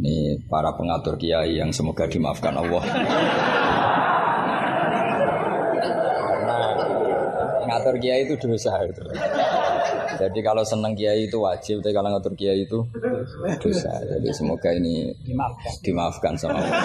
Ini para pengatur kiai yang semoga dimaafkan Allah. Ngatur kiai itu dosa itu. Jadi kalau senang kiai itu wajib, tapi kalau ngatur kiai itu dosa. Jadi semoga ini dimaafkan. dimaafkan sama Allah.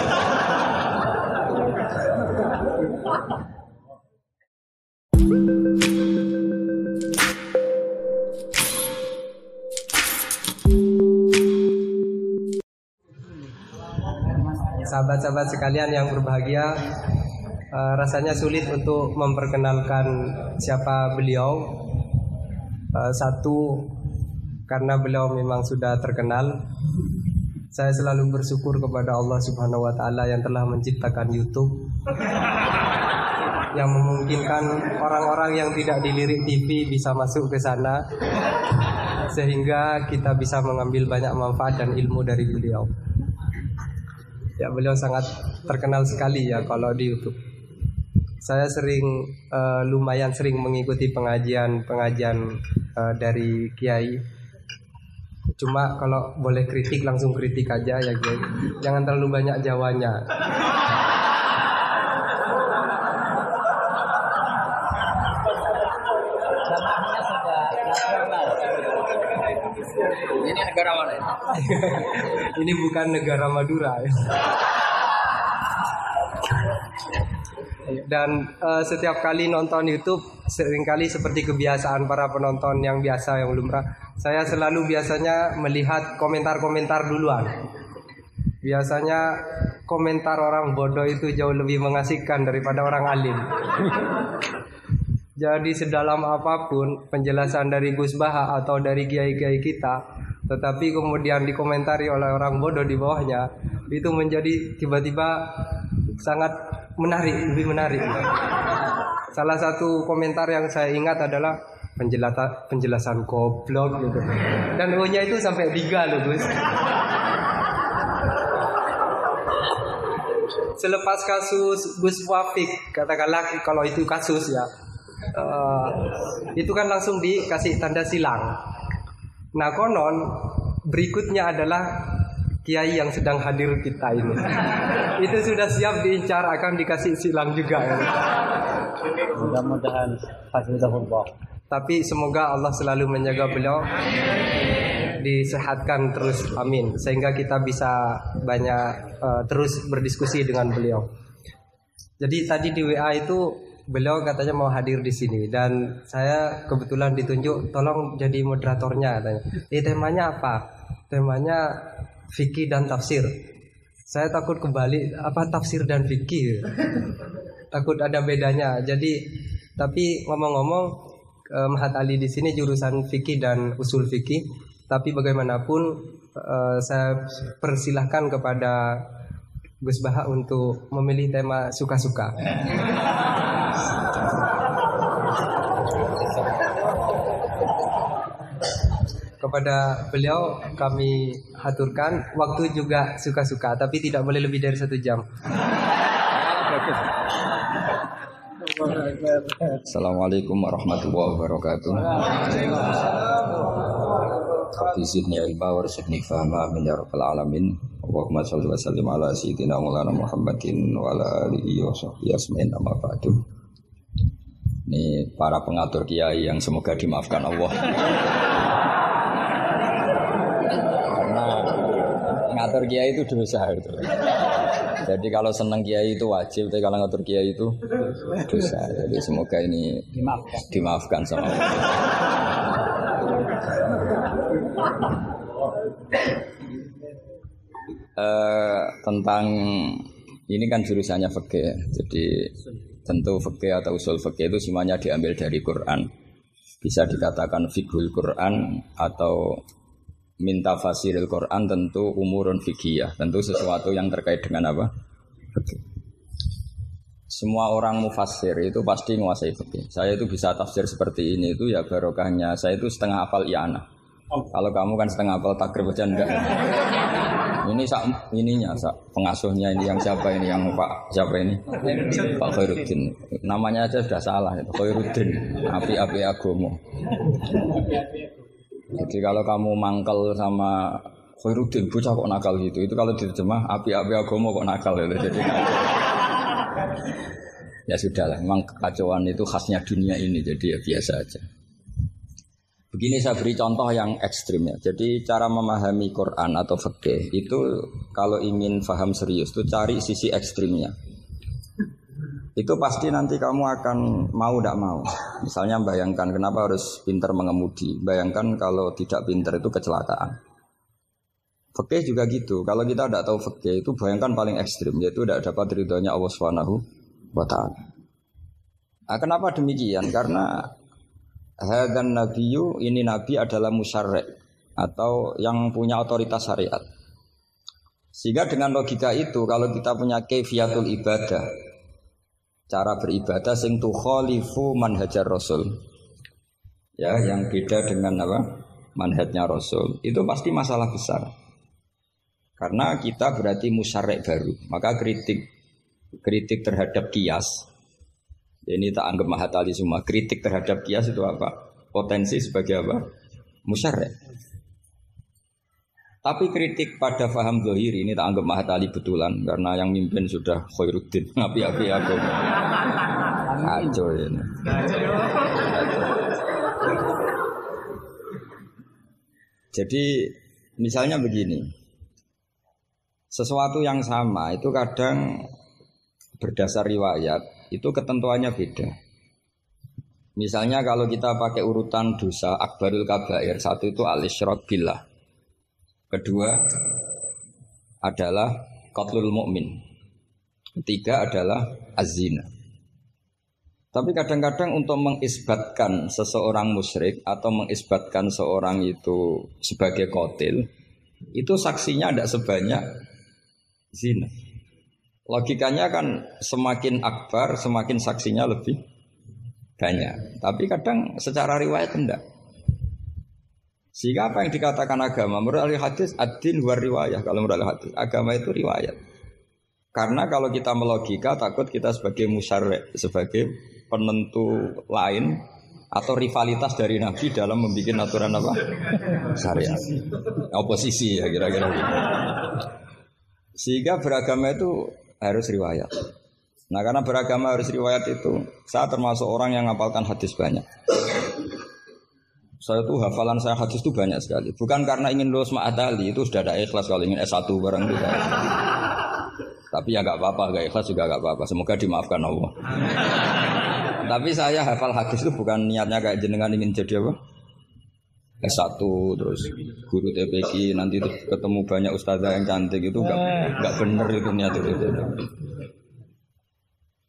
Sahabat-sahabat sekalian yang berbahagia, eh, rasanya sulit untuk memperkenalkan siapa beliau. Eh, satu, karena beliau memang sudah terkenal. Saya selalu bersyukur kepada Allah Subhanahu wa taala yang telah menciptakan YouTube yang memungkinkan orang-orang yang tidak dilirik TV bisa masuk ke sana sehingga kita bisa mengambil banyak manfaat dan ilmu dari beliau. Ya beliau sangat terkenal sekali ya kalau di YouTube. Saya sering eh, lumayan sering mengikuti pengajian-pengajian eh, dari kiai. Cuma kalau boleh kritik langsung kritik aja ya kiai. Jangan terlalu banyak jawanya. Jamaahnya sudah nasional. Ini negara mana? ya? Ini bukan negara Madura ya. Dan eh, setiap kali nonton YouTube sering kali seperti kebiasaan para penonton yang biasa yang lumrah, saya selalu biasanya melihat komentar-komentar duluan. Biasanya komentar orang bodoh itu jauh lebih mengasihkan daripada orang alim. Jadi sedalam apa pun penjelasan dari Gus Baha atau dari kiai-kiai kita, tetapi kemudian dikomentari oleh orang bodoh di bawahnya, itu menjadi tiba-tiba sangat menarik, lebih menarik. Salah satu komentar yang saya ingat adalah penjelasan penjelasan goblok gitu. Dan O-nya itu sampai tiga loh Gus. Selepas kasus Gus Wafik, katakanlah kalau itu kasus ya, eh, itu kan langsung dikasih tanda silang. Nah konon berikutnya adalah kiai yang sedang hadir kita ini. itu sudah siap diincar akan dikasih silang juga ya. Mudah-mudahan hafizahullah. Tapi semoga Allah selalu menjaga beliau disehatkan terus amin sehingga kita bisa banyak eh, terus berdiskusi dengan beliau. Jadi tadi di WA itu beliau katanya mau hadir di sini dan saya kebetulan ditunjuk tolong jadi moderatornya katanya. Eh temanya apa? Temanya fikih dan tafsir. Saya takut kembali apa tafsir dan fikih. takut ada bedanya. Jadi tapi ngomong-ngomong eh, Mahat Ali di sini jurusan fikih dan usul fikih. Tapi bagaimanapun eh, saya persilahkan kepada Gus Baha untuk memilih tema suka-suka. Kepada beliau kami haturkan waktu juga suka-suka tapi tidak boleh lebih dari satu jam. Assalamualaikum warahmatullahi wabarakatuh. Rabbi zidni ilma Allahumma shalli wa sallim ala sayyidina Maulana Muhammadin wa ala alihi wa sahbihi asma'in amma ba'du. Ini para pengatur kiai yang semoga dimaafkan Allah. Karena ngatur kiai itu dosa itu. Jadi kalau senang kiai itu wajib, tapi kalau ngatur kiai itu dosa. Jadi semoga ini Dimaafkan. dimaafkan sama Allah. Eh, tentang ini kan jurusannya fikih ya. Jadi tentu fikih atau usul fikih itu semuanya diambil dari Quran. Bisa dikatakan fikul Quran atau minta fasiril Quran tentu umurun fikih tentu sesuatu yang terkait dengan apa? Semua orang mufassir itu pasti menguasai fikih. Saya itu bisa tafsir seperti ini itu ya barokahnya. Saya itu setengah hafal i'anah. Kalau kamu kan setengah hafal takrib aja enggak. Ini sak ininya sak pengasuhnya ini yang siapa ini yang Pak siapa ini? Pak Khairuddin. Namanya aja sudah salah itu Khairuddin. Api-api agomo. Jadi kalau kamu mangkel sama Khairuddin bocah kok nakal gitu. Itu kalau diterjemah api-api agama kok nakal gitu. Jadi ya sudah lah, memang kekacauan itu khasnya dunia ini, jadi ya biasa aja. Begini saya beri contoh yang ekstrim ya. Jadi cara memahami Quran atau fikih itu kalau ingin paham serius itu cari sisi ekstrimnya. Itu pasti nanti kamu akan mau tidak mau. Misalnya bayangkan kenapa harus pinter mengemudi. Bayangkan kalau tidak pinter itu kecelakaan. Fikih juga gitu. Kalau kita tidak tahu fikih itu bayangkan paling ekstrim yaitu tidak dapat ridhonya Allah Subhanahu wa taala. Nah, kenapa demikian? Karena hadan nabiyu ini nabi adalah musyarrek atau yang punya otoritas syariat. Sehingga dengan logika itu kalau kita punya kefiatul ibadah cara beribadah sing tukhalifu manhajar rasul. Ya yang beda dengan apa? Manhajnya rasul. Itu pasti masalah besar. Karena kita berarti musyarek baru. Maka kritik kritik terhadap kias ini tak anggap mahatali semua. Kritik terhadap kias itu apa? Potensi sebagai apa? Musyarek tapi kritik pada faham zohiri ini tak anggap mahatali betulan karena yang mimpin sudah khairuddin. Api-api aku. Kacau ini. Jadi misalnya begini. Sesuatu yang sama itu kadang berdasar riwayat itu ketentuannya beda. Misalnya kalau kita pakai urutan dosa akbarul kabair satu itu al billah. Kedua adalah qatlul mukmin. Ketiga adalah azina. Tapi kadang-kadang untuk mengisbatkan seseorang musyrik atau mengisbatkan seorang itu sebagai kotil, itu saksinya tidak sebanyak zina. Logikanya kan semakin akbar, semakin saksinya lebih banyak. Tapi kadang secara riwayat tidak. Sehingga apa yang dikatakan agama menurut ahli hadis ad-din war riwayah kalau menurut ahli hadis agama itu riwayat. Karena kalau kita melogika takut kita sebagai musyarek, sebagai penentu lain atau rivalitas dari Nabi dalam membuat aturan apa? Syariat. Oposisi ya kira-kira. Sehingga beragama itu harus riwayat. Nah karena beragama harus riwayat itu, saya termasuk orang yang ngapalkan hadis banyak. Saya tuh hafalan saya hadis itu banyak sekali. Bukan karena ingin lulus ma'adali, itu sudah ada ikhlas kalau ingin S1 barang itu. Tapi ya gak apa-apa, gak ikhlas juga gak apa-apa. Semoga dimaafkan Allah. Tapi saya hafal hadis itu bukan niatnya kayak jenengan ingin jadi apa? S1 terus guru TPQ nanti ketemu banyak ustazah yang cantik itu enggak enggak bener itu niat itu.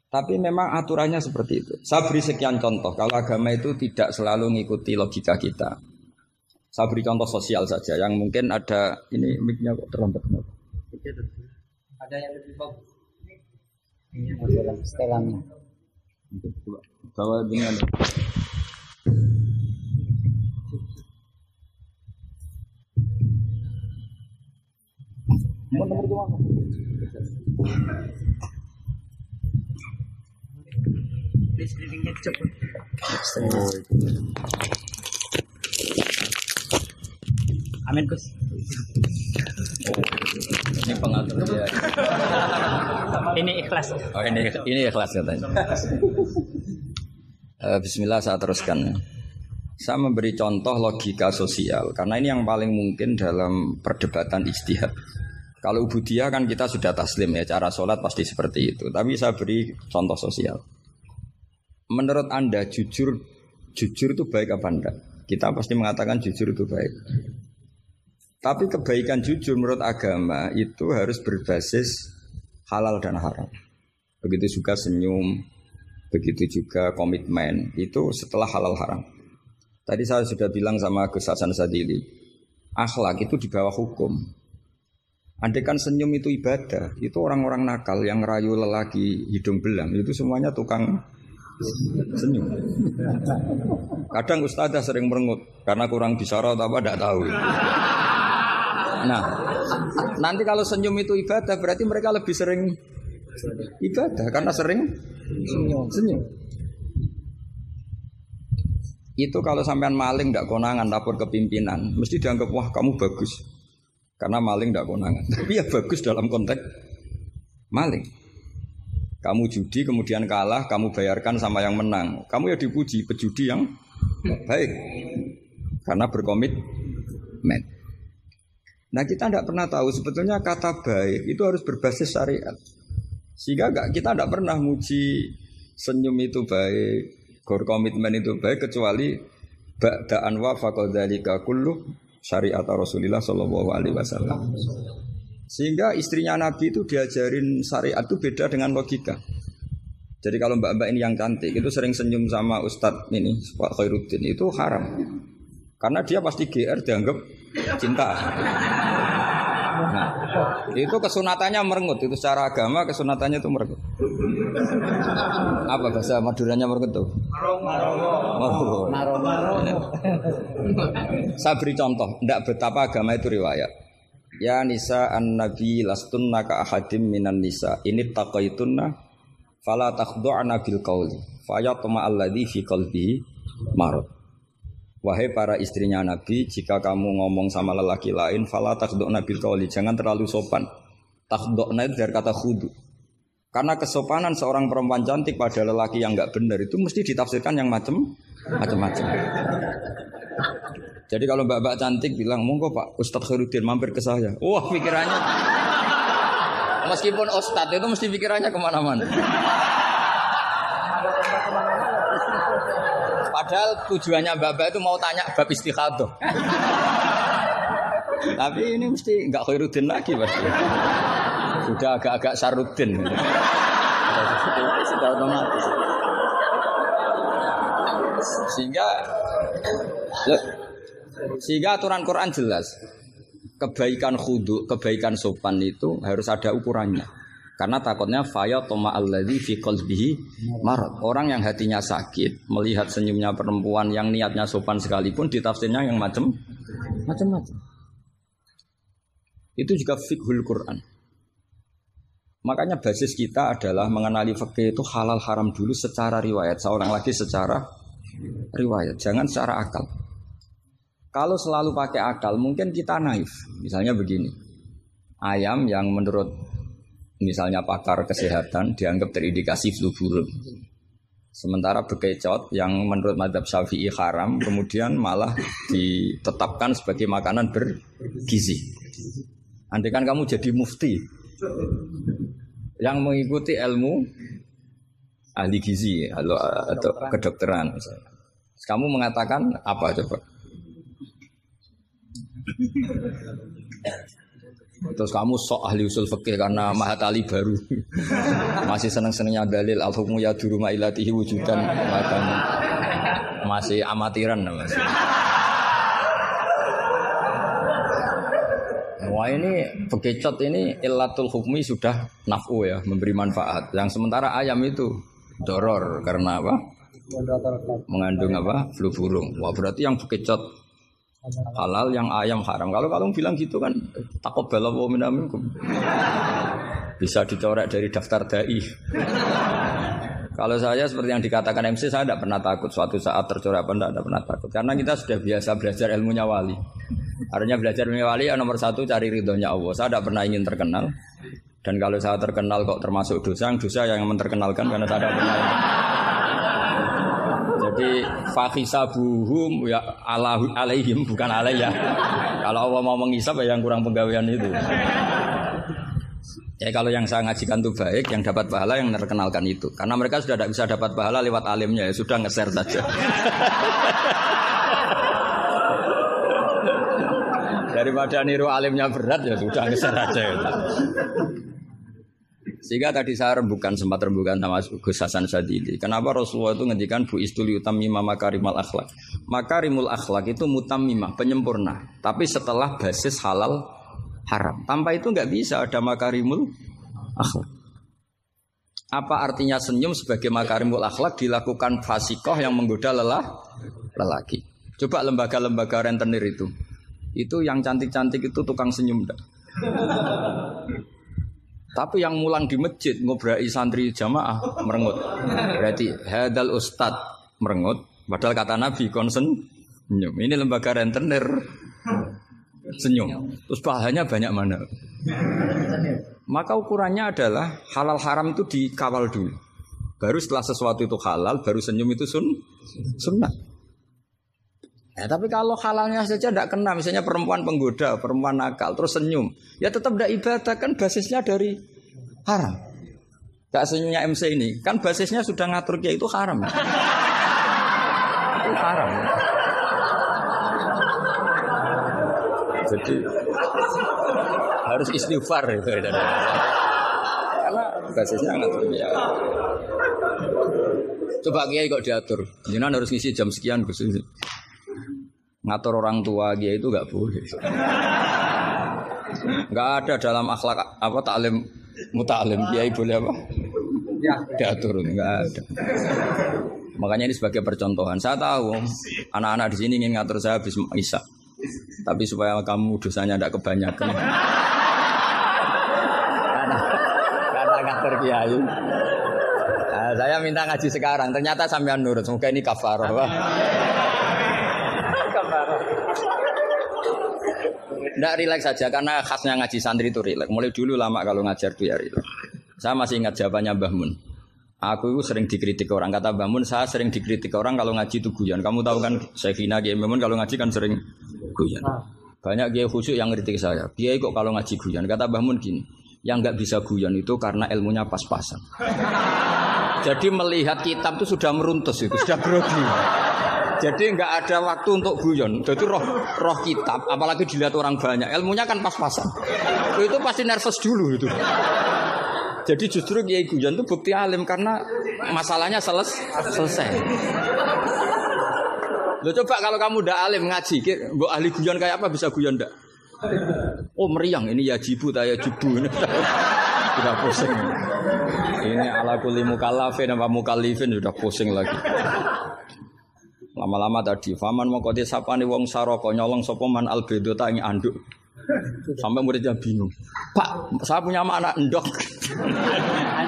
Tapi memang aturannya seperti itu. Saya beri sekian contoh. Kalau agama itu tidak selalu mengikuti logika kita. Saya beri contoh sosial saja. Yang mungkin ada ini mic-nya kok terlambat Ada yang lebih bagus. Ini setelannya. Bawa dengan Amin Gus. ini pengatur ya. Ini ikhlas. Oh ini ini ikhlas katanya. Eh, Bismillah saya teruskan. Saya memberi contoh logika sosial karena ini yang paling mungkin dalam perdebatan istihad. Kalau ubudiyah kan kita sudah taslim ya cara sholat pasti seperti itu. Tapi saya beri contoh sosial. Menurut anda jujur jujur itu baik apa enggak? Kita pasti mengatakan jujur itu baik. Tapi kebaikan jujur menurut agama itu harus berbasis halal dan haram. Begitu juga senyum, begitu juga komitmen itu setelah halal haram. Tadi saya sudah bilang sama Gus Hasan Sadili, akhlak itu di bawah hukum. Andai kan senyum itu ibadah, itu orang-orang nakal yang rayu lelaki hidung belang itu semuanya tukang senyum. Kadang ustazah sering merengut karena kurang bicara atau apa tidak tahu. Nah, nanti kalau senyum itu ibadah berarti mereka lebih sering ibadah karena sering senyum. Itu kalau sampean maling tidak konangan lapor ke pimpinan, mesti dianggap wah kamu bagus. Karena maling tidak konangan. Tapi ya bagus dalam konteks maling. Kamu judi kemudian kalah, kamu bayarkan sama yang menang. Kamu ya dipuji pejudi yang baik. Karena berkomitmen. Nah kita tidak pernah tahu sebetulnya kata baik itu harus berbasis syariat. Sehingga gak, kita tidak pernah muji senyum itu baik, berkomitmen itu baik kecuali ba'da'an wa faqadzalika kullu syariat Rasulullah sallallahu alaihi wasallam. Sehingga istrinya Nabi itu diajarin syariat itu beda dengan logika. Jadi kalau mbak-mbak ini yang cantik itu sering senyum sama Ustadz ini Pak Khairuddin itu haram. Karena dia pasti GR dianggap cinta. Nah, itu kesunatannya merengut itu secara agama kesunatannya itu merengut. Apa bahasa Maduranya merengut tuh? Maromo. Saya beri contoh, tidak betapa agama itu riwayat. Ya nisa an nabi lastunna ka ahadim minan nisa ini taqaitunna fala takhdu'na bil qawli fayatma alladhi fi qalbihi marad Wahai para istrinya Nabi, jika kamu ngomong sama lelaki lain, fala takhdokna bil qawli, jangan terlalu sopan. Takhdokna itu dari kata khudu. Karena kesopanan seorang perempuan cantik pada lelaki yang nggak benar itu mesti ditafsirkan yang macam macam-macam. Jadi kalau mbak-mbak cantik bilang, monggo Pak Ustadz Khairuddin mampir ke saya. Wah pikirannya, meskipun Ustadz itu mesti pikirannya ke mana-mana. Padahal tujuannya mbak-mbak itu mau tanya bab istikhadah. Tapi ini mesti nggak Khairuddin lagi pasti. Sudah agak-agak Sarudin. Sudah otomatis. Sehingga sehingga aturan Quran jelas. Kebaikan khudu, kebaikan sopan itu harus ada ukurannya. Karena takutnya faya toma alladhi fi qalbihi marad. Orang yang hatinya sakit melihat senyumnya perempuan yang niatnya sopan sekalipun ditafsirnya yang macam macam-macam. Itu juga fikhul Quran. Makanya basis kita adalah mengenali fikih itu halal haram dulu secara riwayat. Seorang lagi secara riwayat, jangan secara akal. Kalau selalu pakai akal, mungkin kita naif. Misalnya begini, ayam yang menurut misalnya pakar kesehatan dianggap terindikasi flu burung. Sementara bekecot yang menurut madhab syafi'i haram, kemudian malah ditetapkan sebagai makanan bergizi. Andai kan kamu jadi mufti yang mengikuti ilmu ahli gizi atau, atau kedokteran. Kamu mengatakan apa coba? Terus kamu sok ahli usul fikih karena mahatali baru. Masih seneng-senengnya dalil al hukmu ya duruma ilatihi wujudan makan masih amatiran masih. Wah ini bekecot ini ilatul hukmi sudah nafu ya memberi manfaat. Yang sementara ayam itu doror karena apa? Mengandung apa? Flu burung. Wah berarti yang bekecot halal yang ayam haram. Kalau kamu bilang gitu kan takut bela minamikum. Bisa dicoret dari daftar dai. Kalau saya seperti yang dikatakan MC saya tidak pernah takut suatu saat tercoret apa tidak, pernah takut karena kita sudah biasa belajar ilmunya wali. Artinya belajar ilmunya wali ya nomor satu cari ridhonya Allah. Saya tidak pernah ingin terkenal dan kalau saya terkenal kok termasuk dosa, yang dosa yang menterkenalkan karena saya tidak pernah. Jadi fahisabuhum ya ala alaihim bukan alayya. Kalau Allah mau menghisap ya yang kurang penggawean itu. Ya kalau yang saya ngajikan itu baik, yang dapat pahala yang terkenalkan itu. Karena mereka sudah tidak bisa dapat pahala lewat alimnya, ya sudah nge-share saja. Daripada niru alimnya berat ya sudah nge-share aja. Ya. Sehingga tadi saya rembukan sempat rembukan sama Gus Hasan Sadili. Kenapa Rasulullah itu ngendikan bu istuli utamimah makarimul akhlak. Makarimul akhlak itu mutamimah, penyempurna. Tapi setelah basis halal haram. Tanpa itu nggak bisa ada makarimul akhlak. Apa artinya senyum sebagai makarimul akhlak dilakukan fasikoh yang menggoda lelah lelaki. Coba lembaga-lembaga rentenir itu. Itu yang cantik-cantik itu tukang senyum enggak? Tapi yang mulang di masjid ngobrai santri jamaah merengut. Berarti hadal ustad merengut. Padahal kata Nabi konsen senyum. Ini lembaga rentenir senyum. Terus pahalanya banyak mana? Maka ukurannya adalah halal haram itu dikawal dulu. Baru setelah sesuatu itu halal, baru senyum itu sun, sunnah. Ya, tapi kalau halalnya saja tidak kena, misalnya perempuan penggoda, perempuan nakal, terus senyum, ya tetap tidak ibadah kan basisnya dari haram. Gak senyumnya MC ini, kan basisnya sudah ngatur dia itu haram. itu haram. Jadi harus istighfar itu. Karena basisnya ngatur dia. Coba kiai kok diatur. Jangan harus ngisi jam sekian Gus. Ngatur orang tua dia itu nggak boleh. Nggak ada dalam akhlak apa taklim mutalim kiai boleh apa? Ya. Diatur nggak ada. Makanya ini sebagai percontohan. Saya tahu anak-anak di sini ingin ngatur saya habis Isa. Tapi supaya kamu dosanya tidak kebanyakan. karena, karena ngatur kiai. Nah, saya minta ngaji sekarang. Ternyata sampean nurut. Semoga ini kafarah. Nggak rileks saja karena khasnya ngaji santri itu rileks. Mulai dulu lama kalau ngajar tuh ya rileks. Saya masih ingat jawabannya Mbah Mun. Aku itu sering dikritik orang. Kata Mbah Mun, saya sering dikritik orang kalau ngaji itu guyon. Kamu tahu kan, saya kina Mbah Mun kalau ngaji kan sering guyon. Banyak Kiai khusyuk yang kritik saya. Kiai kok kalau ngaji guyon. Kata Mbah Mun gini, yang nggak bisa guyon itu karena ilmunya pas-pasan. Jadi melihat kitab itu sudah meruntus itu, sudah grogi. Jadi nggak ada waktu untuk guyon. Jadi roh roh kitab, apalagi dilihat orang banyak, ilmunya kan pas-pasan. Itu pasti nervous dulu itu. Jadi justru kiai guyon itu bukti alim karena masalahnya seles selesai. Lo coba kalau kamu udah alim ngaji, mbok ahli guyon kayak apa bisa guyon ndak? Oh meriang ini ya jibu ya jibu ini sudah pusing. Ini ala kulli mukallafin apa mukallifin sudah pusing lagi. Lama-lama tadi, faman mau kote sapane wong saroko nyolong sopoman albedo tangi anduk. Sampai muridnya bingung. Pak, saya punya anak endok.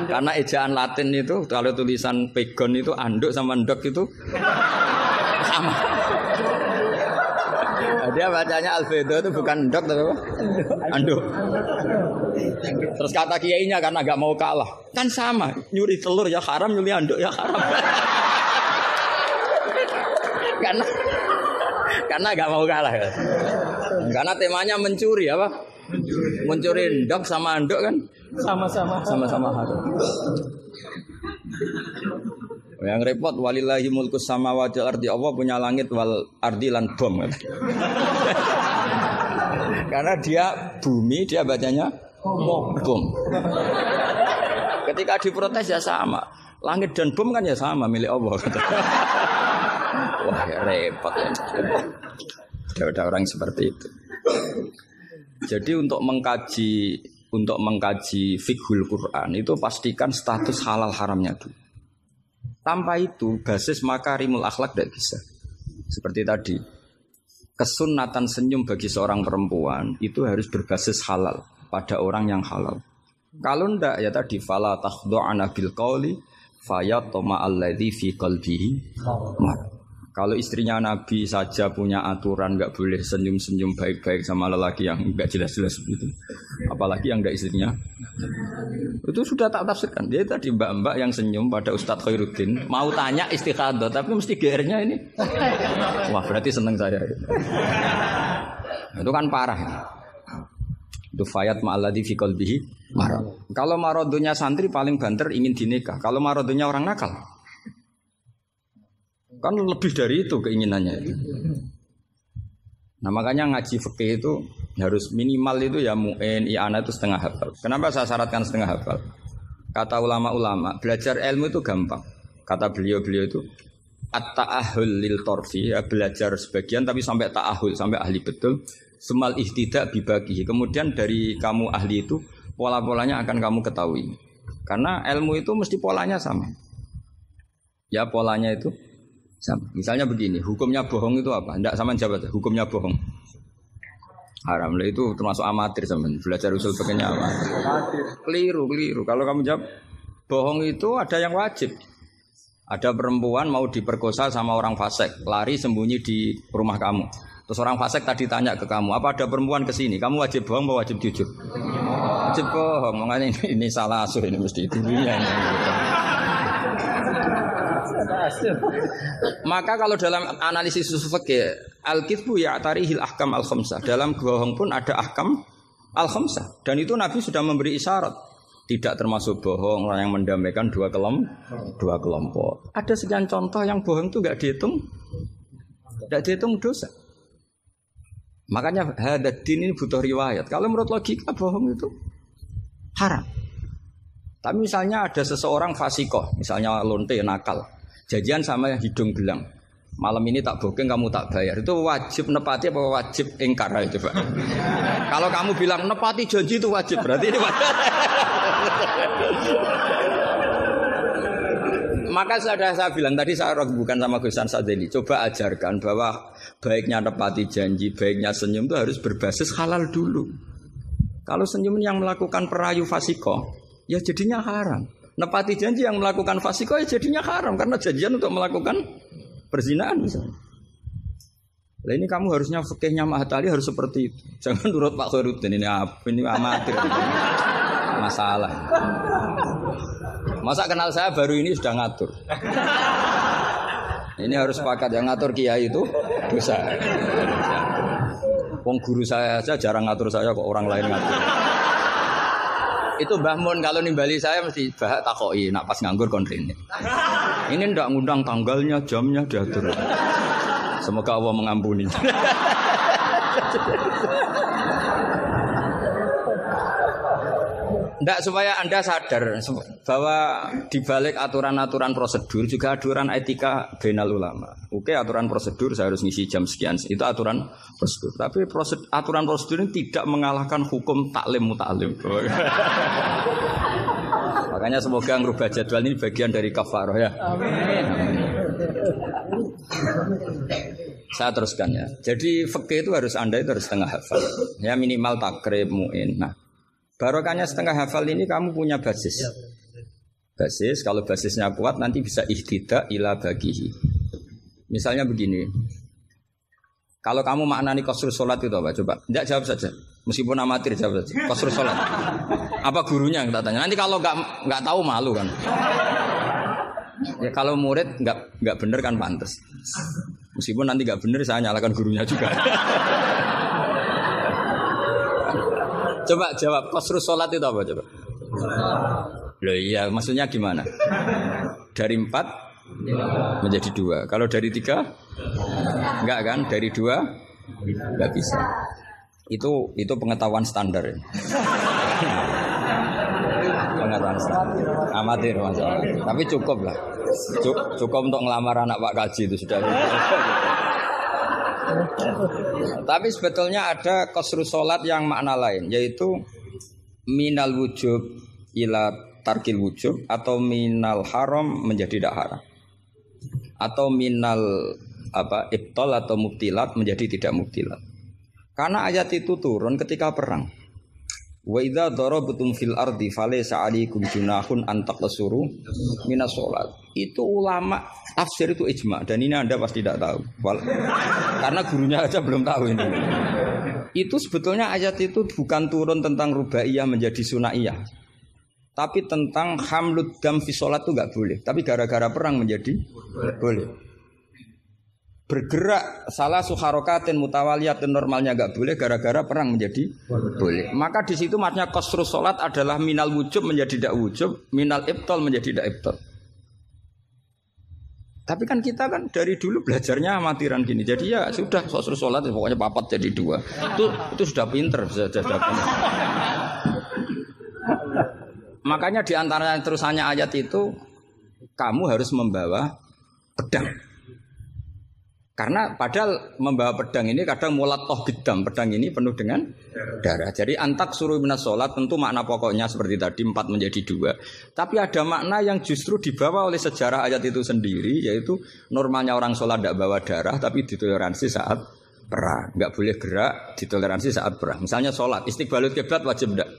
Karena ejaan Latin itu kalau tulisan pegon itu anduk sama endok itu sama. Nah, dia bacanya albedo itu bukan endok tapi apa? Anduk. Terus kata kiainya karena agak mau kalah. Kan sama, nyuri telur ya haram, nyuri anduk ya haram karena karena nggak mau kalah kan. Karena temanya mencuri apa? Mencuri ndok sama andok kan Sama-sama. sama-sama haram. Yang repot walillahi mulkus sama wajal ardi Allah punya langit wal ardi lan bom. kan. Karena dia bumi dia bacanya bom. Ketika diprotes ya sama. Langit dan bom kan ya sama milik Allah. Wah ya repot. Ada, orang seperti itu. Jadi untuk mengkaji untuk mengkaji fikhul Quran itu pastikan status halal haramnya dulu. Tanpa itu basis makarimul akhlak tidak bisa. Seperti tadi, kesunatan senyum bagi seorang perempuan itu harus berbasis halal pada orang yang halal. Kalau ndak ya tadi fala takhdu'ana bil qawli fayatma alladzi fi qalbihi. Kalau istrinya Nabi saja punya aturan nggak boleh senyum-senyum baik-baik sama lelaki yang nggak jelas-jelas begitu, apalagi yang nggak istrinya, itu sudah tak tafsirkan. Dia tadi mbak-mbak yang senyum pada Ustadz Khairuddin mau tanya istikhadah, tapi mesti GR-nya ini, wah berarti seneng saya. Itu kan parah. Itu fayat ma'alladhi fi. Kalau marodonya santri paling banter ingin dinikah. Kalau marodonya orang nakal, Kan lebih dari itu keinginannya. Nah makanya ngaji fikih itu harus minimal itu ya mu'in, i'ana itu setengah hafal. Kenapa saya syaratkan setengah hafal? Kata ulama-ulama, belajar ilmu itu gampang. Kata beliau-beliau itu at-ta'ahul lil torfi, ya, belajar sebagian tapi sampai ta'ahul, sampai ahli betul. Semal ihtidak bibagi. Kemudian dari kamu ahli itu, pola-polanya akan kamu ketahui. Karena ilmu itu mesti polanya sama. Ya polanya itu sama. Misalnya begini, hukumnya bohong itu apa? Tidak sama jawab hukumnya bohong. Haram lah itu termasuk amatir sama belajar usul pakainya amatir. Keliru, keliru. Kalau kamu jawab bohong itu ada yang wajib. Ada perempuan mau diperkosa sama orang fasik, lari sembunyi di rumah kamu. Terus orang fasik tadi tanya ke kamu, apa ada perempuan ke sini? Kamu wajib bohong, apa wajib jujur? Wajib bohong. Makanya ini, ini salah asuh ini mesti. Ini. Maka kalau dalam analisis usul fikih, al-kitsbu ya'tarihil ahkam al-khamsah. Dalam bohong pun ada ahkam al-khamsah. Dan itu Nabi sudah memberi isyarat. Tidak termasuk bohong orang yang mendamaikan dua kelompok, dua kelompok. Ada sekian contoh yang bohong itu nggak dihitung, nggak dihitung dosa. Makanya hadat din ini butuh riwayat. Kalau menurut logika bohong itu haram. Tapi misalnya ada seseorang fasikoh, misalnya lonte nakal, jajan sama hidung gelang. Malam ini tak booking kamu tak bayar. Itu wajib nepati apa wajib ingkar itu Pak? Kalau kamu bilang nepati janji itu wajib, berarti ini wajib. Maka sudah saya bilang tadi saya bukan sama Gus Sadeli. Coba ajarkan bahwa baiknya nepati janji, baiknya senyum itu harus berbasis halal dulu. Kalau senyum yang melakukan perayu fasiko, ya jadinya haram. Nepati janji yang melakukan fasiko ya jadinya haram karena janjian untuk melakukan perzinaan misalnya. Nah ini kamu harusnya fikihnya Mahatali harus seperti itu. Jangan nurut Pak Khairuddin ini apa ini amatir. Masalah. Masa kenal saya baru ini sudah ngatur. Ini harus sepakat yang ngatur kiai itu dosa. Wong guru saya aja jarang ngatur saya kok orang lain ngatur. Itu Mbah Mun kalau nimbali saya mesti bahak takoi nak pas nganggur konrene. Ini ndak ngundang tanggalnya, jamnya diatur. Semoga Allah mengampuni. Ndak supaya Anda sadar bahwa di balik aturan-aturan prosedur juga aturan etika benal ulama. Oke, aturan prosedur saya harus ngisi jam sekian. Itu aturan prosedur. Tapi prosedur, aturan prosedur ini tidak mengalahkan hukum taklim mutaklim. Makanya semoga ngerubah jadwal ini bagian dari kafaroh ya. Amin. Saya teruskan ya. Jadi fikih itu harus Anda itu harus setengah hafal. Ya minimal takrib muin. Nah, Barokahnya setengah hafal ini kamu punya basis. Basis, kalau basisnya kuat nanti bisa ihtidak ila bagihi. Misalnya begini. Kalau kamu maknani kosrus sholat itu apa? Coba. Tidak jawab saja. Meskipun amatir jawab saja. Kosrus sholat. Apa gurunya yang tak tanya? Nanti kalau nggak nggak tahu malu kan. Ya kalau murid nggak nggak bener kan pantas. Meskipun nanti nggak bener saya nyalakan gurunya juga. Coba jawab kosrus sholat itu apa coba? Loh iya maksudnya gimana? Dari empat menjadi dua. Kalau dari tiga enggak kan? Dari dua enggak bisa. Itu itu pengetahuan standar. Ya. pengetahuan standar. Amatir masalah. Tapi cukup lah. Cukup untuk ngelamar anak Pak Kaji itu sudah. Tapi sebetulnya ada kosru sholat yang makna lain, yaitu minal wujub ila tarkil wujub atau minal haram menjadi tidak haram atau minal apa ibtol atau mubtilat menjadi tidak mubtilat. Karena ayat itu turun ketika perang. Wa idza darabatum fil ardi falaysa 'alaikum junahun an taqsuru minas salat. Itu ulama tafsir itu ijma dan ini Anda pasti tidak tahu. Karena gurunya aja belum tahu ini. Itu sebetulnya ayat itu bukan turun tentang rubaiyah menjadi sunaiyah. Tapi tentang hamlud dam fi sholat itu nggak boleh. Tapi gara-gara perang menjadi boleh bergerak salah suharokatin mutawaliyatin normalnya gak boleh gara-gara perang menjadi boleh. Maka di situ maknanya kosrus solat adalah minal wujub menjadi tidak wujub, minal ibtol menjadi tidak ibtol. Tapi kan kita kan dari dulu belajarnya amatiran gini. Jadi ya sudah kosrus solat pokoknya papat jadi dua. Itu itu sudah pinter sudah, sudah pinter. Makanya di antara terusannya ayat itu kamu harus membawa pedang. Karena padahal membawa pedang ini kadang mulat toh bidam. Pedang ini penuh dengan darah. Jadi antak suruh minas sholat tentu makna pokoknya seperti tadi empat menjadi dua. Tapi ada makna yang justru dibawa oleh sejarah ayat itu sendiri. Yaitu normalnya orang sholat tidak bawa darah tapi ditoleransi saat perang. Nggak boleh gerak ditoleransi saat perang. Misalnya sholat istiqbalut kiblat wajib tidak?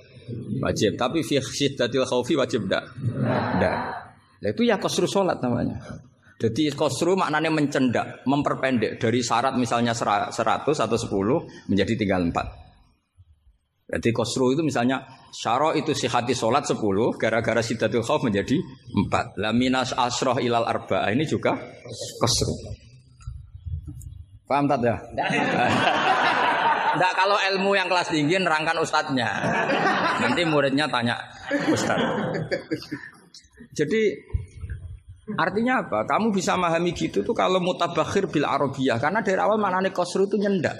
Wajib. Tapi fi syiddatil khawfi wajib tidak? Tidak. Itu ya kosru sholat namanya. Jadi kosru maknanya mencendak, memperpendek dari syarat misalnya sera- 100 atau 10 menjadi tinggal 4. Jadi kosru itu misalnya syaro itu sihati sholat 10 gara-gara sidatul khauf menjadi 4. La minas asroh ilal arba'ah ini juga kosru. Paham tak ya? Enggak kalau ilmu yang kelas tinggi nerangkan ustadznya. Nanti muridnya tanya ustadz. Jadi artinya apa? Kamu bisa memahami gitu tuh kalau mutabakhir bil arabiyah karena dari awal maknanya kosru itu nyendak.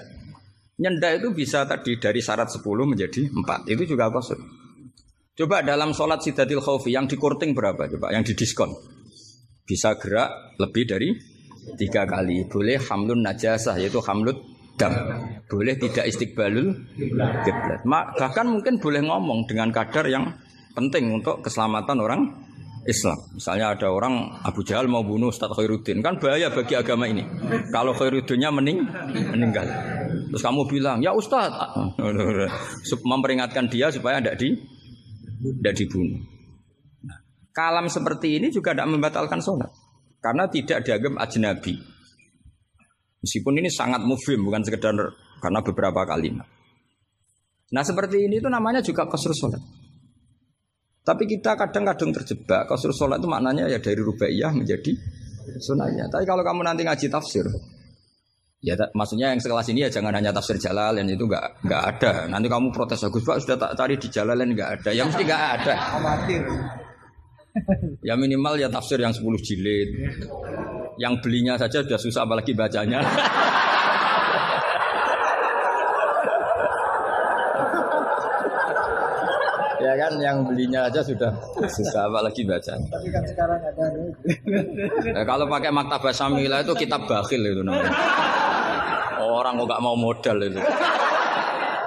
Nyendak itu bisa tadi dari syarat 10 menjadi 4. Itu juga kosru. Coba dalam sholat sidatil khaufi yang dikurting berapa coba? Yang didiskon. Bisa gerak lebih dari tiga kali. Boleh hamlun najasah yaitu hamlut dam. Boleh tidak istiqbalul kiblat. Bahkan mungkin boleh ngomong dengan kadar yang penting untuk keselamatan orang Islam. Misalnya ada orang Abu Jahal mau bunuh Ustaz Khairuddin, kan bahaya bagi agama ini. Kalau Khairuddinnya mening, meninggal. Terus kamu bilang, ya Ustaz, memperingatkan dia supaya tidak di, tidak dibunuh. Nah, kalam seperti ini juga tidak membatalkan sholat. Karena tidak dianggap ajnabi. Meskipun ini sangat mufhim, bukan sekedar karena beberapa kalimat. Nah seperti ini itu namanya juga kosur sholat. Tapi kita kadang-kadang terjebak. Kosur sholat itu maknanya ya dari rubaiyah menjadi sunahnya. Tapi kalau kamu nanti ngaji tafsir, ya ta- maksudnya yang sekelas ini ya jangan hanya tafsir jalalain itu nggak nggak ada. Nanti kamu protes Agus Pak sudah tak cari di jalalain nggak ada. Ya mesti nggak ada. Amatir. Ya minimal ya tafsir yang 10 jilid. Yang belinya saja sudah susah apalagi bacanya. kan yang belinya aja sudah susah apalagi bacanya. Tapi kan sekarang ada Ya, kalau pakai maktabah Samila itu kitab bakhil itu namanya. Orang kok gak mau modal itu.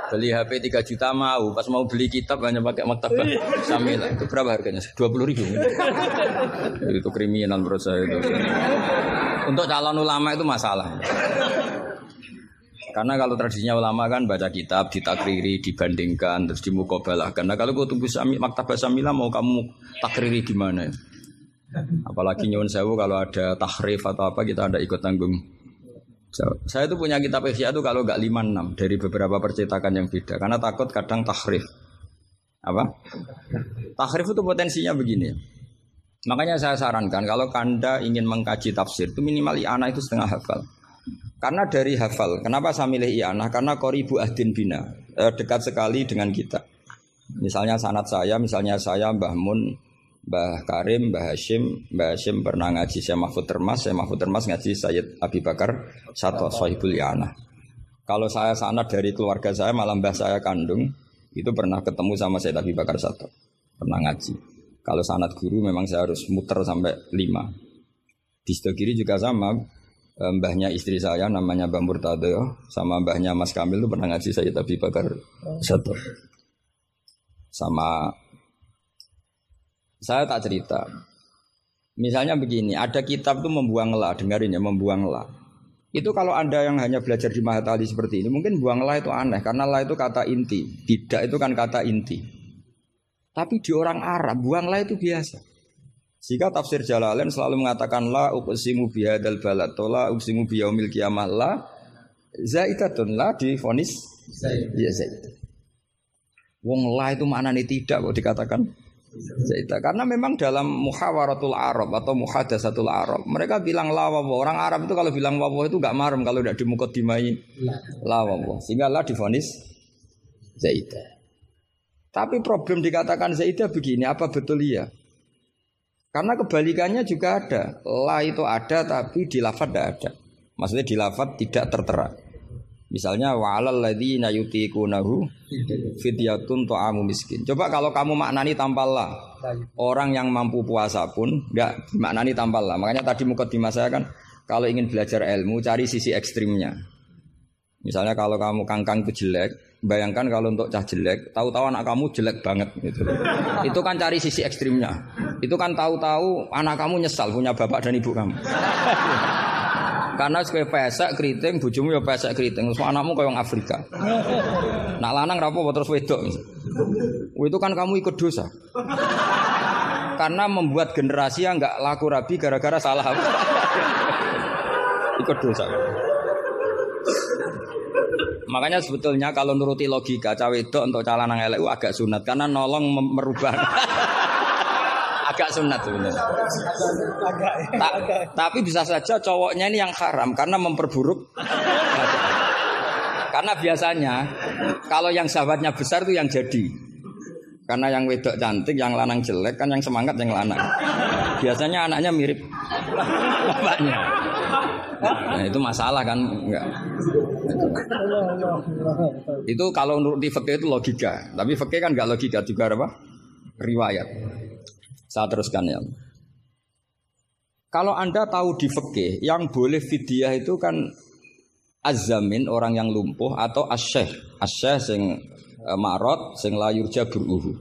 Beli HP 3 juta mau, pas mau beli kitab hanya pakai maktabah Samila. Itu berapa harganya? 20 ribu. itu kriminal menurut saya itu. Untuk calon ulama itu masalah. Karena kalau tradisinya ulama kan baca kitab, ditakriri, dibandingkan, terus dimukobalah. Karena kalau kutubu sami, maktabah Samila mau kamu takriri gimana? Apalagi nyuwun sewu kalau ada tahrif atau apa kita ada ikut tanggung. Saya itu punya kitab Ihya itu kalau nggak 5 6 dari beberapa percetakan yang beda karena takut kadang tahrif. Apa? Tahrif itu potensinya begini. Makanya saya sarankan kalau Anda ingin mengkaji tafsir itu minimal i'anah itu setengah hafal. Karena dari hafal, kenapa saya milih i'anah? Karena koribu ahdin bina, eh, dekat sekali dengan kita. Misalnya sanat saya, misalnya saya Mbah Mun, Mbah Karim, Mbah Hashim, Mbah Hashim pernah ngaji saya Mahfud Termas, saya Mahfud Termas ngaji Sayyid Abi Bakar satu Sohibul I'anah. Kalau saya sanat dari keluarga saya, malah mbah saya kandung, itu pernah ketemu sama Sayyid Abi Bakar satu, pernah ngaji. Kalau sanat guru memang saya harus muter sampai lima. Di sebelah kiri juga sama, mbahnya istri saya namanya Mbah Murtado, sama mbahnya Mas Kamil itu pernah ngaji Sayyid Abi Bakar satu. Sama saya tak cerita. Misalnya begini, ada kitab tuh membuang la, dengarin ya, membuang. Itu kalau Anda yang hanya belajar di Mahatali seperti ini, mungkin buang la itu aneh, karena la itu kata inti. Tidak itu kan kata inti. Tapi di orang Arab, buang la itu biasa. Jika tafsir Jalalain selalu mengatakan la uqsimu bihadal balad, atau la uqsimu biyaumil kiamah la zaidatun la difonis ya zaidah. Wong la itu mana nih tidak kok dikatakan Zaidah. Karena memang dalam muhawaratul Arab atau muhadasatul Arab, mereka bilang la wawo. Orang Arab itu kalau bilang wawo itu gak marem kalau tidak dimukadimai la wawo. Sehingga la difonis Zaidah. Tapi problem dikatakan Zaidah begini, apa betul iya? Karena kebalikannya juga ada. La itu ada tapi di lafad tidak ada. Maksudnya di lafad tidak tertera. Misalnya wa'alal ladzina yutiqunahu fidyatun ta'amu miskin. Coba kalau kamu maknani tanpa la. Orang yang mampu puasa pun enggak maknani tanpa la. Makanya tadi mukadimah saya kan kalau ingin belajar ilmu cari sisi ekstrimnya. Misalnya kalau kamu kangkang itu jelek, bayangkan kalau untuk cah jelek, tahu-tahu anak kamu jelek banget gitu. Itu kan cari sisi ekstrimnya. Itu kan tahu-tahu anak kamu nyesal punya bapak dan ibu kamu. Karena sekali pesek keriting, bujumu ya pesek keriting. Terus anakmu kayak orang Afrika. Nak lanang rapo terus wedok. Itu kan kamu ikut dosa. Karena membuat generasi yang nggak laku rabi gara-gara salah ikut dosa. Makanya sebetulnya kalau nuruti logika cawe itu untuk calon yang elek agak sunat karena nolong merubah. Agak sunat sebenarnya. Ta- tapi bisa saja cowoknya ini yang haram karena memperburuk. karena biasanya kalau yang sahabatnya besar itu yang jadi. Karena yang wedok cantik, yang lanang jelek kan yang semangat yang lanang. Biasanya anaknya mirip bapaknya. Nah, itu masalah kan enggak. Itu kalau menurut di fikih itu logika, tapi fikih kan enggak logika juga apa? Riwayat. Saya teruskan ya. Kalau Anda tahu di fikih yang boleh fidyah itu kan azamin orang yang lumpuh atau asyeh. Asyeh sing eh, marot sing la yurja buruhu.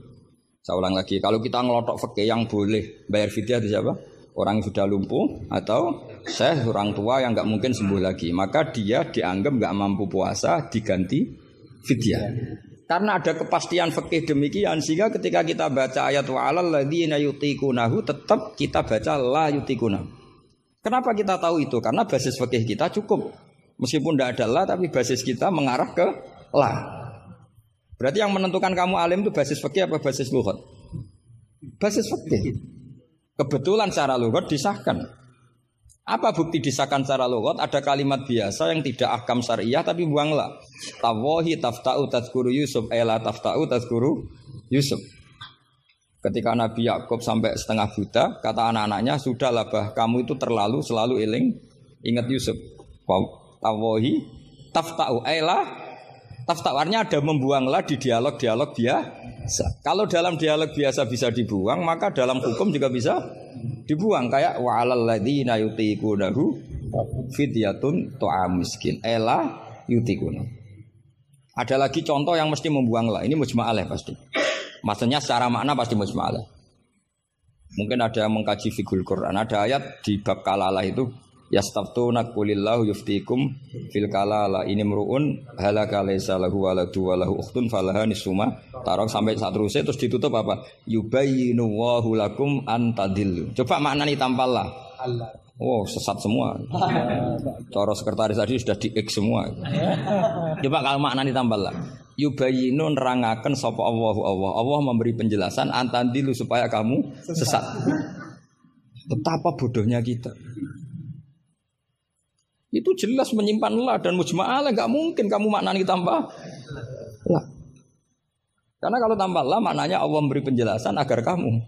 Saya ulang lagi, kalau kita ngelotok fikih yang boleh bayar fidyah itu siapa? Orang yang sudah lumpuh atau syekh orang tua yang nggak mungkin sembuh lagi, maka dia dianggap nggak mampu puasa diganti fidyah. Karena ada kepastian fikih demikian sehingga ketika kita baca ayat wa alal ladzina yutikunahu tetap kita baca la yutikunahu. Kenapa kita tahu itu? Karena basis fikih kita cukup. Meskipun tidak ada la tapi basis kita mengarah ke la. Berarti yang menentukan kamu alim itu basis fikih apa basis lughat? Basis fikih. Kebetulan secara lughat disahkan. Apa bukti disahkan secara lughat? Ada kalimat biasa yang tidak ahkam syariah tapi buanglah. Tawahi tafta'u tazkuru Yusuf ela tafta'u tazkuru Yusuf. Ketika Nabi Yakub sampai setengah buta, kata anak-anaknya, sudahlah bah, kamu itu terlalu selalu eling ingat Yusuf. Tawahi tafta'u ela tafta'u artinya ada membuanglah di dialog-dialog biasa. Kalau dalam dialog biasa bisa dibuang, maka dalam hukum juga bisa dibuang kayak wa alal ladzina yutiqunahu fidyatun ta'am miskin. Ela yutikuna. Ada lagi contoh yang mesti membuang lah. Ini mujma'alah pasti. Maksudnya secara makna pasti mujma'alah. Mungkin ada yang mengkaji figul Quran. Ada ayat di bab kalalah itu yastaftuna qulillahu yuftikum fil kalala ini meruun halaka laisa lahu waladu wa lahu ukhtun falaha nisuma tarok sampai saat terusnya terus ditutup apa yubayyinu wallahu lakum antadillu coba maknani tampallah Allah. Oh sesat semua. Cara sekretaris tadi sudah di X semua. Coba kalau maknani tambah lah. Yubayinu nerangaken sapa Allahu Allah. Allah memberi penjelasan antandilu supaya kamu sesat. Betapa bodohnya kita. Itu jelas menyimpan lah dan mujma'alah nggak mungkin kamu maknani tambah lah. Karena kalau tambah lah maknanya Allah memberi penjelasan agar kamu.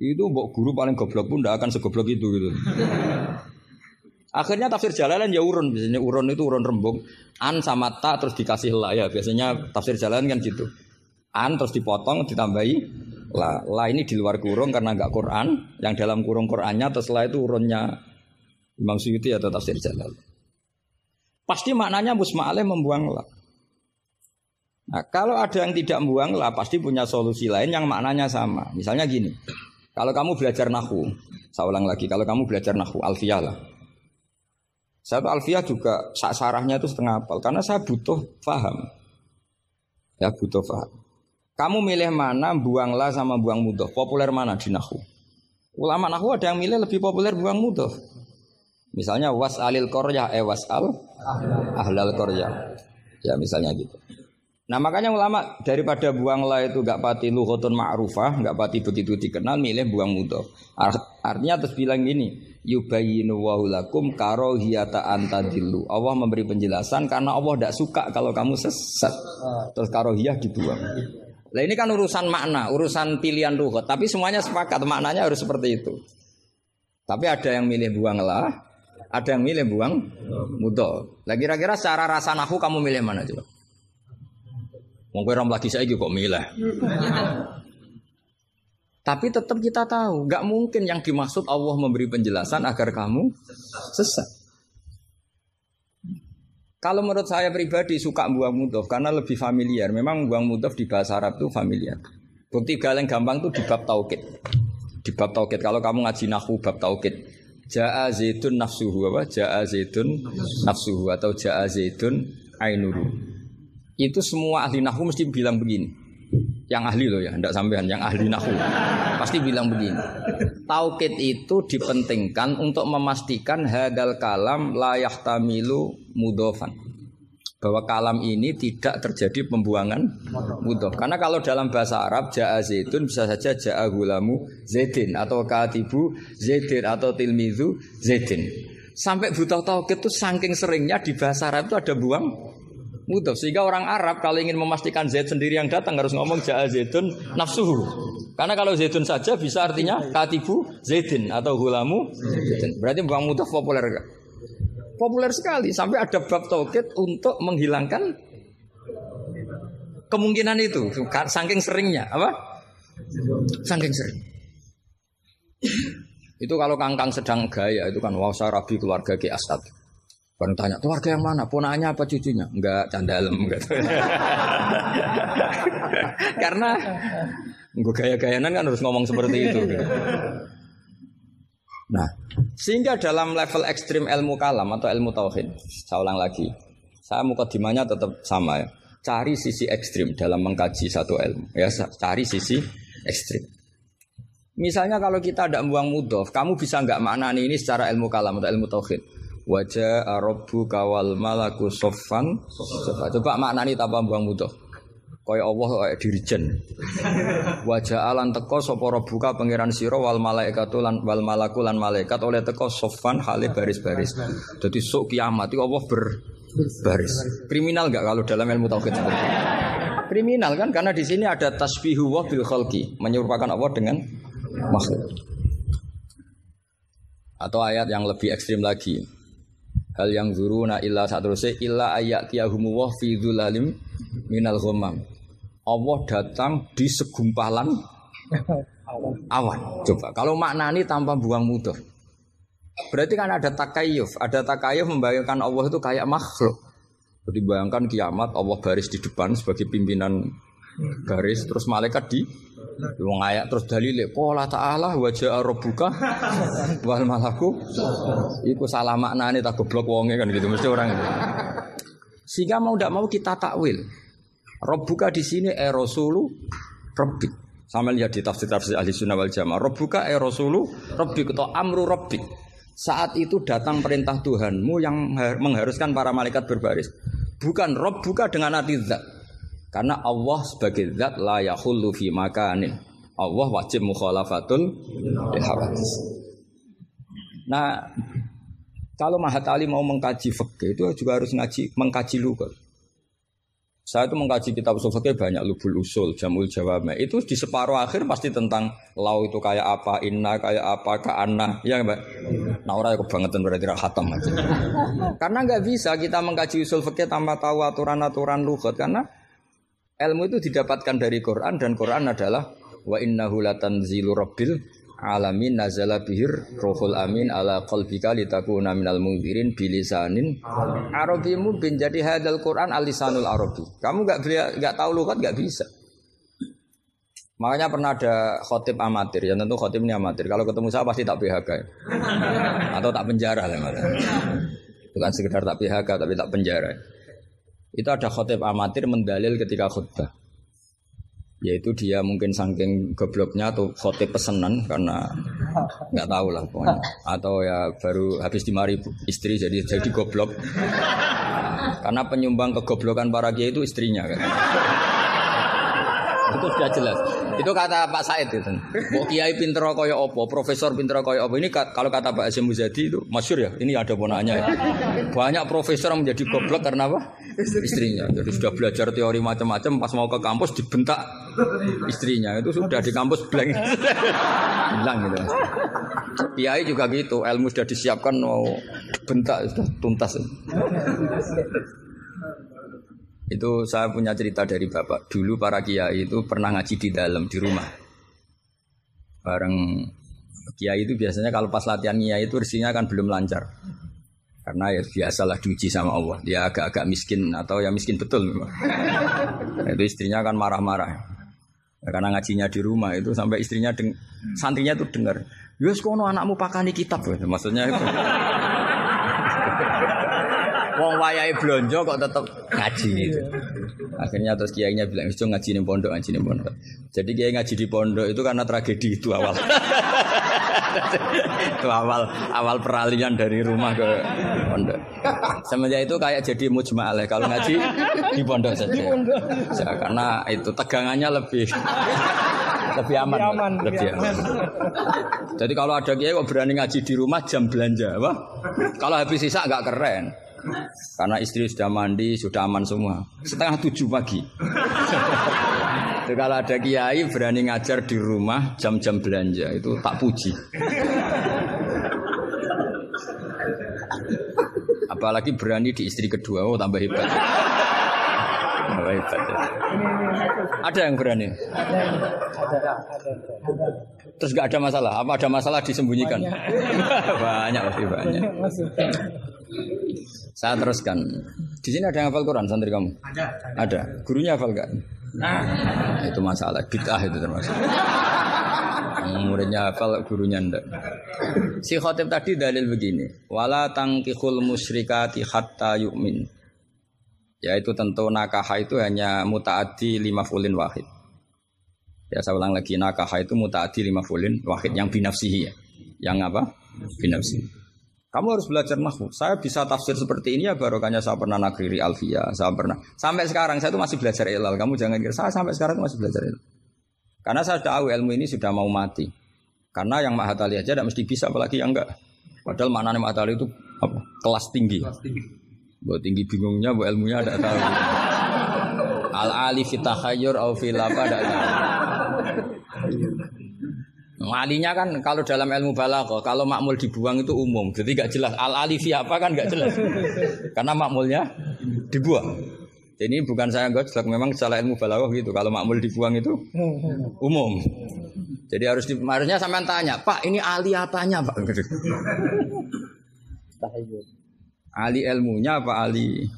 Itu mbok guru paling goblok pun tidak akan segoblok itu gitu. Akhirnya tafsir jalalan ya urun biasanya urun itu urun rembuk an sama ta terus dikasih la ya biasanya tafsir jalalan kan gitu an terus dipotong ditambahi la la ini di luar kurung karena nggak Quran yang dalam kurung Qurannya terus la itu urunnya Imam Suyuti atau tafsir jalal pasti maknanya musma'aleh membuang la Nah, kalau ada yang tidak membuang la pasti punya solusi lain yang maknanya sama. Misalnya gini, kalau kamu belajar nahu, saya ulang lagi, kalau kamu belajar nahu, alfiyah lah. Saya tuh alfiyah juga sarahnya itu setengah apal, karena saya butuh paham. Ya butuh paham. Kamu milih mana buanglah sama buang mudah, populer mana di nahu? Ulama nahu ada yang milih lebih populer buang mudah. Misalnya was alil koryah, eh was al ahlal koryah. Ya misalnya gitu. Nah makanya ulama daripada buang lah itu gak pati luhutun ma'rufah, gak pati begitu dikenal, milih buang mudah. Artinya terus bilang gini, yubayinu wahulakum karohiyata antadillu. Allah memberi penjelasan karena Allah tidak suka kalau kamu sesat. Terus karohiyah dibuang. Nah ini kan urusan makna, urusan pilihan luhut. Tapi semuanya sepakat maknanya harus seperti itu. Tapi ada yang milih buang lah, ada yang milih buang mudah. Lah kira-kira secara rasa nahu kamu milih mana coba? Mau ram lagi saya kok milih. Tapi tetap kita tahu, nggak mungkin yang dimaksud Allah memberi penjelasan agar kamu sesat. Kalau menurut saya pribadi suka buang mudhof karena lebih familiar. Memang buang mudhof di bahasa Arab itu familiar. Bukti galeng gampang itu di bab taukid. Di bab taukid kalau kamu ngaji nahu bab taukid. Ja'a zaitun nafsuhu apa? Ja'a zaitun nafsuhu atau ja'a zaitun ainuru. Itu semua ahli nahu mesti bilang begini. Yang ahli loh ya, tidak sampean yang ahli nahu. Pasti bilang begini. Taukid itu dipentingkan untuk memastikan hadal kalam layak tamilu mudofan. Bahwa kalam ini tidak terjadi pembuangan mudof. Karena kalau dalam bahasa Arab ja'a zaitun bisa saja ja'a gulamu zaitin atau katibu zaitin atau tilmizu zaitin. Sampai butuh taukid itu saking seringnya di bahasa Arab itu ada buang mudof. Sehingga orang Arab kalau ingin memastikan zaid sendiri yang datang harus ngomong ja'a zaitun nafsuhu. Karena kalau zaitun saja bisa artinya katibu zaitin atau gulamu zaitin. Berarti buang mudof populer gak? Populer sekali sampai ada bab taukid untuk menghilangkan kemungkinan itu saking seringnya apa? Saking sering. itu kalau kangkang sedang gaya itu kan wah saya rabi keluarga Ki Asad. Baru tanya keluarga yang mana? Ponaknya apa cucunya? Enggak candalem gitu. Karena gue gaya-gayanan kan harus ngomong seperti itu. Gitu. Nah, sehingga dalam level ekstrim ilmu kalam atau ilmu tauhid, saya ulang lagi, saya mukadimahnya tetap sama ya. Cari sisi ekstrim dalam mengkaji satu ilmu, ya cari sisi ekstrim. Misalnya kalau kita tidak membuang mudof, kamu bisa nggak maknani ini secara ilmu kalam atau ilmu tauhid. Wajah Arabu kawal malaku sofan. Coba, coba maknani tanpa buang mudof. Kaya Allah kaya dirijen. Wajah alan teko sapa buka pangeran sira wal malaikatu lan wal malaku lan malaikat oleh teko sofan hale baris-baris. Jadi sok kiamat itu Allah berbaris. Kriminal enggak kalau dalam ilmu tauhid seperti itu? Kriminal kan karena di sini ada tasbihu wa bil khalqi, menyerupakan Allah dengan makhluk. Atau ayat yang lebih ekstrim lagi. Hal yang zuruna illa satruse illa ayat tiyahumu wa fi dzulalim minal ghamam. Allah datang di segumpalan awan. Coba kalau maknani tanpa buang mudah. Berarti kan ada takayuf, ada takayuf membayangkan Allah itu kayak makhluk. Jadi bayangkan kiamat Allah baris di depan sebagai pimpinan garis terus malaikat di wong ayat terus dalile qala ta'ala wa ja'a rabbuka wal malaku iku salah maknane tak goblok wonge kan gitu mesti orang itu. Sehingga mau tidak mau kita takwil. Rabbuka di sini e rasulu rabbi. Sama lihat di tafsir-tafsir ahli sunnah wal jamaah. Rabbuka e rasulu rabbi atau amru rabbi. Saat itu datang perintah Tuhanmu yang mengharuskan para malaikat berbaris. Bukan Rob buka dengan arti zat. Karena Allah sebagai zat la yahullu fi makanin. Allah wajib mukhalafatul hawadis. Nah, kalau Mahat Ali mau mengkaji fikih itu juga harus ngaji mengkaji lugat. Saya itu mengkaji kitab usul fikih banyak lubul usul, jamul jawab. Itu di separuh akhir pasti tentang lau itu kayak apa, inna kayak apa, kaana, ya mbak. Nah orang kebangetan berarti khatam aja. karena nggak bisa kita mengkaji usul fikih tanpa tahu aturan-aturan lugat karena ilmu itu didapatkan dari Quran dan Quran adalah wa innahu latanzilu rabbil alamin nazala bihir rohul amin ala qalbika litakuna minal mundirin bilisanin arabi mubin. Jadi hadal Quran alisanul arabi. Kamu nggak nggak tahu lugat nggak bisa. Makanya pernah ada khotib amatir. Ya tentu khotib ini amatir. Kalau ketemu saya pasti tak PHK ya. atau tak penjara lah bukan sekedar tak PHK tapi tak penjara itu ada khotib amatir mendalil ketika khutbah. Yaitu dia mungkin saking gobloknya atau khotib pesenan karena nggak tahu lah pokoknya. Atau ya baru habis dimari istri jadi jadi goblok. Karena penyumbang kegoblokan para kiai itu istrinya kan. Itu sudah jelas itu kata Pak Said itu. Mau kiai pinter kaya opo profesor pinter kaya opo ini kalau kata Pak Asim Muzadi itu masyur ya ini ada ponanya ya. banyak profesor yang menjadi goblok karena apa? Istrinya. Jadi sudah belajar teori macam-macam pas mau ke kampus dibentak istrinya. Itu sudah di kampus blank. Hilang gitu. Kiai juga gitu ilmu sudah disiapkan mau bentak sudah tuntas itu saya punya cerita dari bapak. Dulu para kiai itu pernah ngaji di dalam di rumah. Bareng kiai itu biasanya kalau pas latihan kiai itu rezekinya kan belum lancar. Karena ya biasalah diuji sama Allah. Dia agak-agak miskin atau ya miskin betul memang. Itu istrinya kan marah-marah. Karena ngajinya di rumah itu sampai istrinya deng santrinya tuh dengar Yus kono anakmu pakani kitab. Maksudnya itu Wong wayai blonjo kok tetep ngaji gitu. Akhirnya terus kiainya bilang itu ngaji di pondok, ngaji di pondok. Jadi kiai ngaji di pondok itu karena tragedi itu awal. itu awal awal peralihan dari rumah ke pondok. Semenjak itu kayak jadi mujma'alah kalau ngaji di pondok saja. Ya, karena itu tegangannya lebih lebih aman, Lebih aman, lebih aman. Jadi kalau ada kiai kok berani ngaji di rumah jam belanja, wah. Kalau habis sisa nggak keren. Karena istri sudah mandi, sudah aman semua. Setengah tujuh pagi. Itu kalau ada kiai berani ngajar di rumah jam-jam belanja itu tak puji. Apalagi berani di istri kedua, oh tambah hebat. Tambah hebat. ya. Ada yang berani? Terus gak ada masalah? Apa ada masalah disembunyikan? banyak pasti banyak. Saya teruskan. Di sini ada yang hafal Quran santri kamu? Ada. Ada. Gurunya hafal gak? Nah, itu masalah bid'ah itu termasuk. Muridnya hafal, gurunya ndak. Si khotib tadi dalil begini, wala tangkihul musyrikati hatta yu'min. Yaitu tentu nakaha itu hanya mutaati lima fulin wahid. Ya saya ulang lagi nakaha itu mutaati lima fulin wahid yang binafsihi ya. Yang apa? Binafsihi. Kamu harus belajar nahwu. Saya bisa tafsir seperti ini ya barokahnya saya pernah nakriri alfiyah, saya pernah. Sampai sekarang saya itu masih belajar ilal. Kamu jangan kira saya sampai sekarang itu masih belajar ilal. Karena saya tahu ilmu ini sudah mau mati. Karena yang mahatali aja tidak mesti bisa apalagi yang enggak. Padahal maknanya mahatali itu apa? kelas tinggi. Buat tinggi bingungnya, buat ilmunya ada tahu. Al ali fitahayyur au fil apa ada tahu. Alinya kan kalau dalam ilmu balaghah kalau makmul dibuang itu umum. Jadi gak jelas al alifi apa kan gak jelas. Karena makmulnya dibuang. Jadi ini bukan saya jelas memang salah ilmu balaghah gitu. Kalau makmul dibuang itu umum. Jadi harus di, harusnya sampean tanya, Pak ini ali apanya Pak? Ali ilmunya apa ali?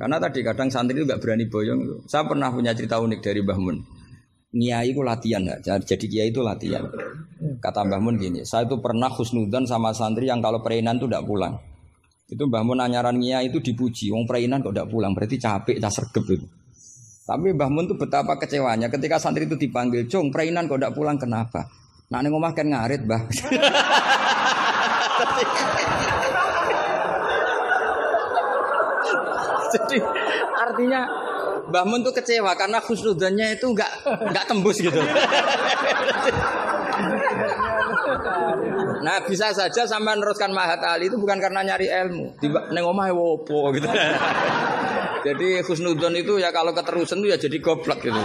Karena tadi kadang santri itu nggak berani boyong. Saya pernah punya cerita unik dari Mbah Mun. Niai itu latihan, ya. jadi kiai itu latihan. Kata Mbah Mun gini, saya itu pernah khusnudan sama santri yang kalau pereinan itu tidak pulang. Itu Mbah Mun anyaran Niai itu dipuji, wong pereinan kok tidak pulang, berarti capek, cah sergep itu. Tapi Mbah Mun tuh betapa kecewanya ketika santri itu dipanggil, "Cung, pereinan kok tidak pulang kenapa?" Nah, ning omah kan ngarit, Mbah. Jadi artinya Mbah Mun tuh kecewa karena khusnudannya itu nggak nggak tembus gitu. nah bisa saja sampai meneruskan Mahat Ali itu bukan karena nyari ilmu, tiba neng omah wopo gitu. jadi khusnudan itu ya kalau keterusan itu ya jadi goblok gitu.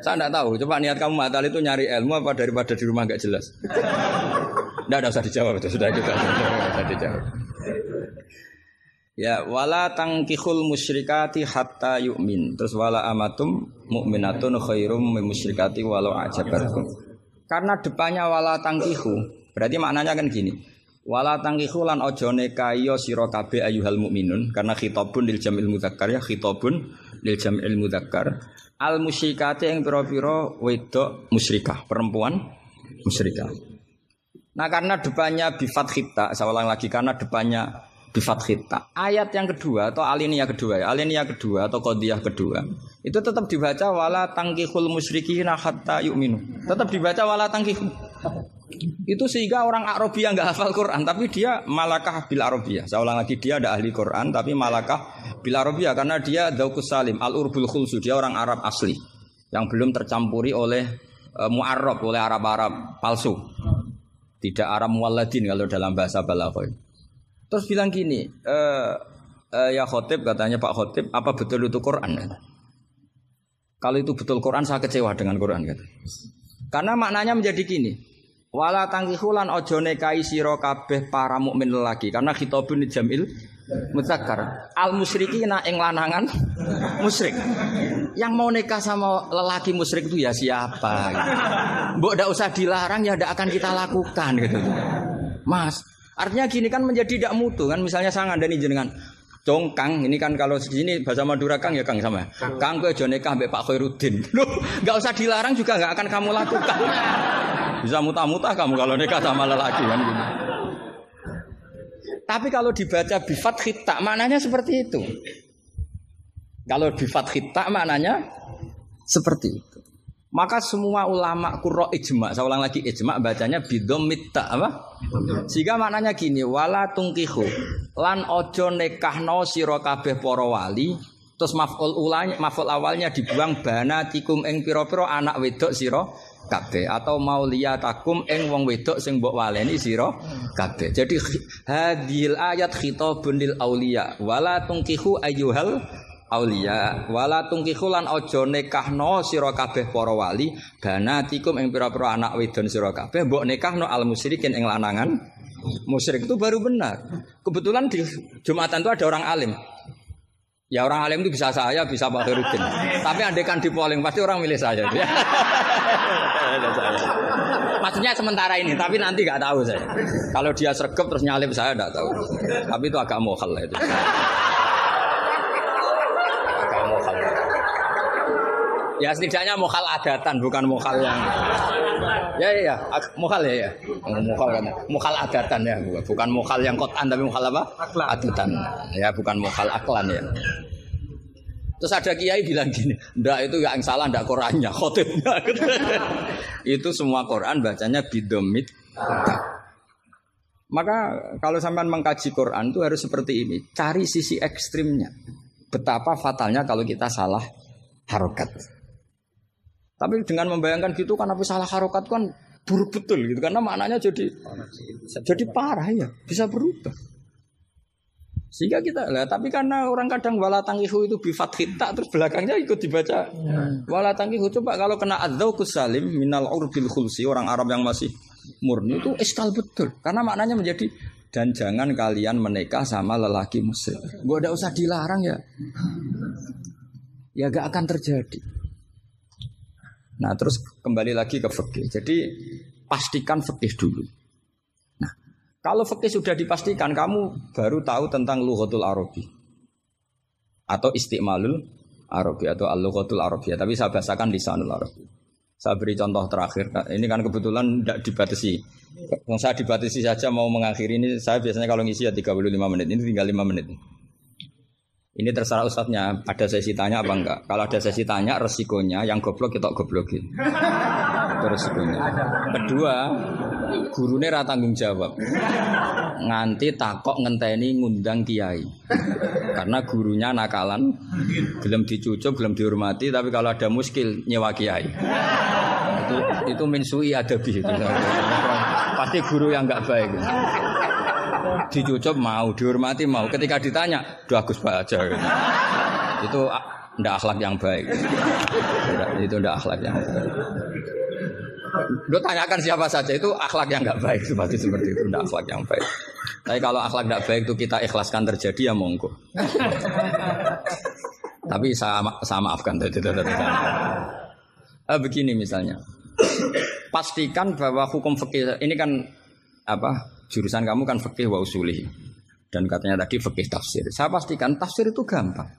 Saya enggak tahu, coba niat kamu Mahat Ali itu nyari ilmu apa daripada di rumah nggak jelas. Enggak usah dijawab itu sudah juga sudah dijawab. Ya wala tangkihul musyrikati hatta yu'min. Terus wala amatum mu'minatun khairum min musyrikati walau ajabatkum. Karena depannya wala tangkihu, berarti maknanya kan gini. Wala tangkihu lan ojo nekayo sira kabeh ayuhal mukminun karena khitabun lil jamil mudzakkar ya khitabun lil jamil mudzakkar. Al musyrikati yang pira-pira wedok musyrikah, perempuan musyrikah. Nah karena depannya bifat khita, saya ulang lagi karena depannya bifat khita. Ayat yang kedua atau alinea kedua ya, alinea kedua atau kodiyah kedua itu tetap dibaca wala tangkihul musyrikina hatta yu'minu. Tetap dibaca wala tangkihu. Itu sehingga orang Arabia nggak hafal Quran, tapi dia malakah bil Arabia. Saya ulang lagi dia ada ahli Quran, tapi malakah bil Arabia karena dia daukus salim al urbul khulsu dia orang Arab asli yang belum tercampuri oleh uh, muarrab oleh Arab-Arab palsu. Tidak Arab mualladin kalau dalam bahasa balaghah. Terus bilang gini, e, e, ya khotib katanya Pak Khotib, apa betul itu Quran? Kalau itu betul Quran, saya kecewa dengan Quran. Kata. Karena maknanya menjadi gini, wala tangkihulan ojo nekai siro kabeh para mukmin lelaki, karena khitabun jamil muzakkar. Al musyrikina ing lanangan musyrik. Yang mau nikah sama lelaki musyrik itu ya siapa? Gitu. Mbok ndak usah dilarang ya ndak akan kita lakukan gitu. Mas, Artinya gini kan menjadi tidak mutu kan misalnya saya ngandani jenengan Cong Kang ini kan kalau di sini bahasa Madura Kang ya Kang sama. Kang kowe aja nikah Pak Khairuddin. Loh, enggak usah dilarang juga enggak akan kamu lakukan. Bisa muta-muta kamu kalau nikah sama lelaki kan gitu. Tapi kalau dibaca bifat khita maknanya seperti itu. Kalau bifat khita maknanya seperti itu. Maka semua ulama kuro ijma, saya ulang lagi ijma bacanya bidomit tak apa? Sehingga maknanya gini, wala tungkihu. Lan ojo nekahno siro kabeh poro wali. Terus maf'ul ulanya, maf'ul awalnya dibuang bana tikum ing piro-piro anak wedok siro kabeh. Atau mau takum ing wong wedok sing mbok waleni sira kabeh. Jadi hadil ayat khitabun lil aulia wala tungkihu ayyuhal aulia wala tungkihu lan aja nekahno sira kabeh para wali banatikum ing pira-pira anak wedon sira kabeh mbok nekahno al musyrikin ing lanangan musyrik itu baru benar. Kebetulan di Jumatan itu ada orang alim. Ya orang alim itu bisa saya, bisa Pak Herudin. Tapi andekan di polling pasti orang milih saya. Maksudnya sementara ini, tapi nanti nggak tahu saya. Kalau dia sergap terus nyalip saya nggak tahu. Tapi itu agak mohal itu. Agak mohal. Ya setidaknya mohal adatan, bukan mohal yang Ya ya, ya. mukhal ya ya. Mukhal kan. Mukhal adatan ya, bukan mukhal yang kotan tapi mukhal apa? Adatan. Ya, bukan mukhal aklan ya. Terus ada kiai bilang gini, ndak itu yang salah ndak Qurannya, khotibnya. itu semua Quran bacanya bidomit. Maka kalau sampean mengkaji Quran itu harus seperti ini, cari sisi ekstrimnya. Betapa fatalnya kalau kita salah harokat. Tapi dengan membayangkan gitu kan apa salah harokat kan buruk betul gitu karena maknanya jadi jadi parah ya bisa berubah. Sehingga kita lah, tapi karena orang kadang wala tangihu itu bifat kita terus belakangnya ikut dibaca hmm. wala tangihu coba kalau kena adzaukus salim minal urbil khulsi orang Arab yang masih murni itu eskal betul karena maknanya menjadi dan jangan kalian menikah sama lelaki muslim. Gua udah usah dilarang ya. Ya gak akan terjadi. Nah terus kembali lagi ke fikih. Jadi pastikan fikih dulu. Nah kalau fikih sudah dipastikan, kamu baru tahu tentang lughatul arabi atau istimalul arabi atau al-lughatul arabi. Tapi saya bahasakan lisanul arabi. Saya beri contoh terakhir. Ini kan kebetulan tidak dibatasi. Yang saya dibatasi saja mau mengakhiri ini, saya biasanya kalau ngisi ya 35 menit. Ini tinggal 5 menit. Ini terserah ustadznya, ada sesi tanya apa enggak? Kalau ada sesi tanya, resikonya yang goblok kita goblokin. Itu resikonya. Kedua, gurunya rata tanggung jawab. Nganti takok ngenteni ngundang kiai. Karena gurunya nakalan, belum dicucuk, belum dihormati, tapi kalau ada muskil nyewa kiai. Itu itu minsui adabi. Pasti guru yang enggak baik dicucup mau, dihormati mau. Ketika ditanya, doa Gus aja. Itu ndak akhlak yang baik. itu ndak akhlak yang baik. Lo tanyakan siapa saja itu akhlak yang nggak baik seperti seperti itu, ndak akhlak yang baik. Tapi kalau akhlak nggak baik itu kita ikhlaskan terjadi ya monggo. Tapi saya, saya maafkan tadi. Eh, begini misalnya, pastikan bahwa hukum fikih ini kan apa jurusan kamu kan fikih wa usuli. Dan katanya tadi fikih tafsir. Saya pastikan tafsir itu gampang.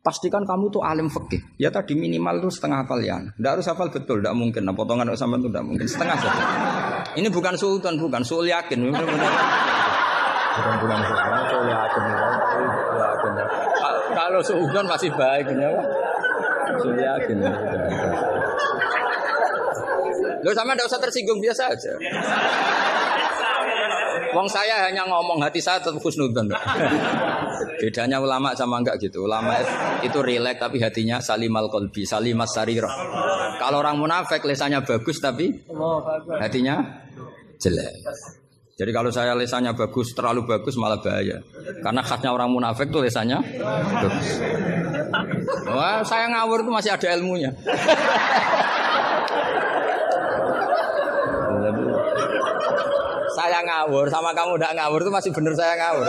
Pastikan kamu tuh alim fikih. Ya tadi minimal tuh setengah hafal ya. Tidak harus hafal betul, tidak mungkin. Nah, potongan sama itu tidak mungkin. Setengah saja. Ini bukan sultan, bukan sul yakin. Bukan bukan sultan, sul yakin. Kalau sultan masih baik, ya Sul yakin. Lo sama tidak usah tersinggung biasa aja. Wong saya hanya ngomong hati saya tetap khusnudzon. Bedanya ulama sama enggak gitu. Ulama itu rileks tapi hatinya salimal kolbi, salimas sarirah. Kalau orang munafik lesannya bagus tapi hatinya jelek. Jadi kalau saya lesannya bagus, terlalu bagus malah bahaya. Karena khasnya orang munafik tuh lesannya bagus. Wah, saya ngawur tuh masih ada ilmunya. saya ngawur sama kamu udah ngawur itu masih benar saya ngawur.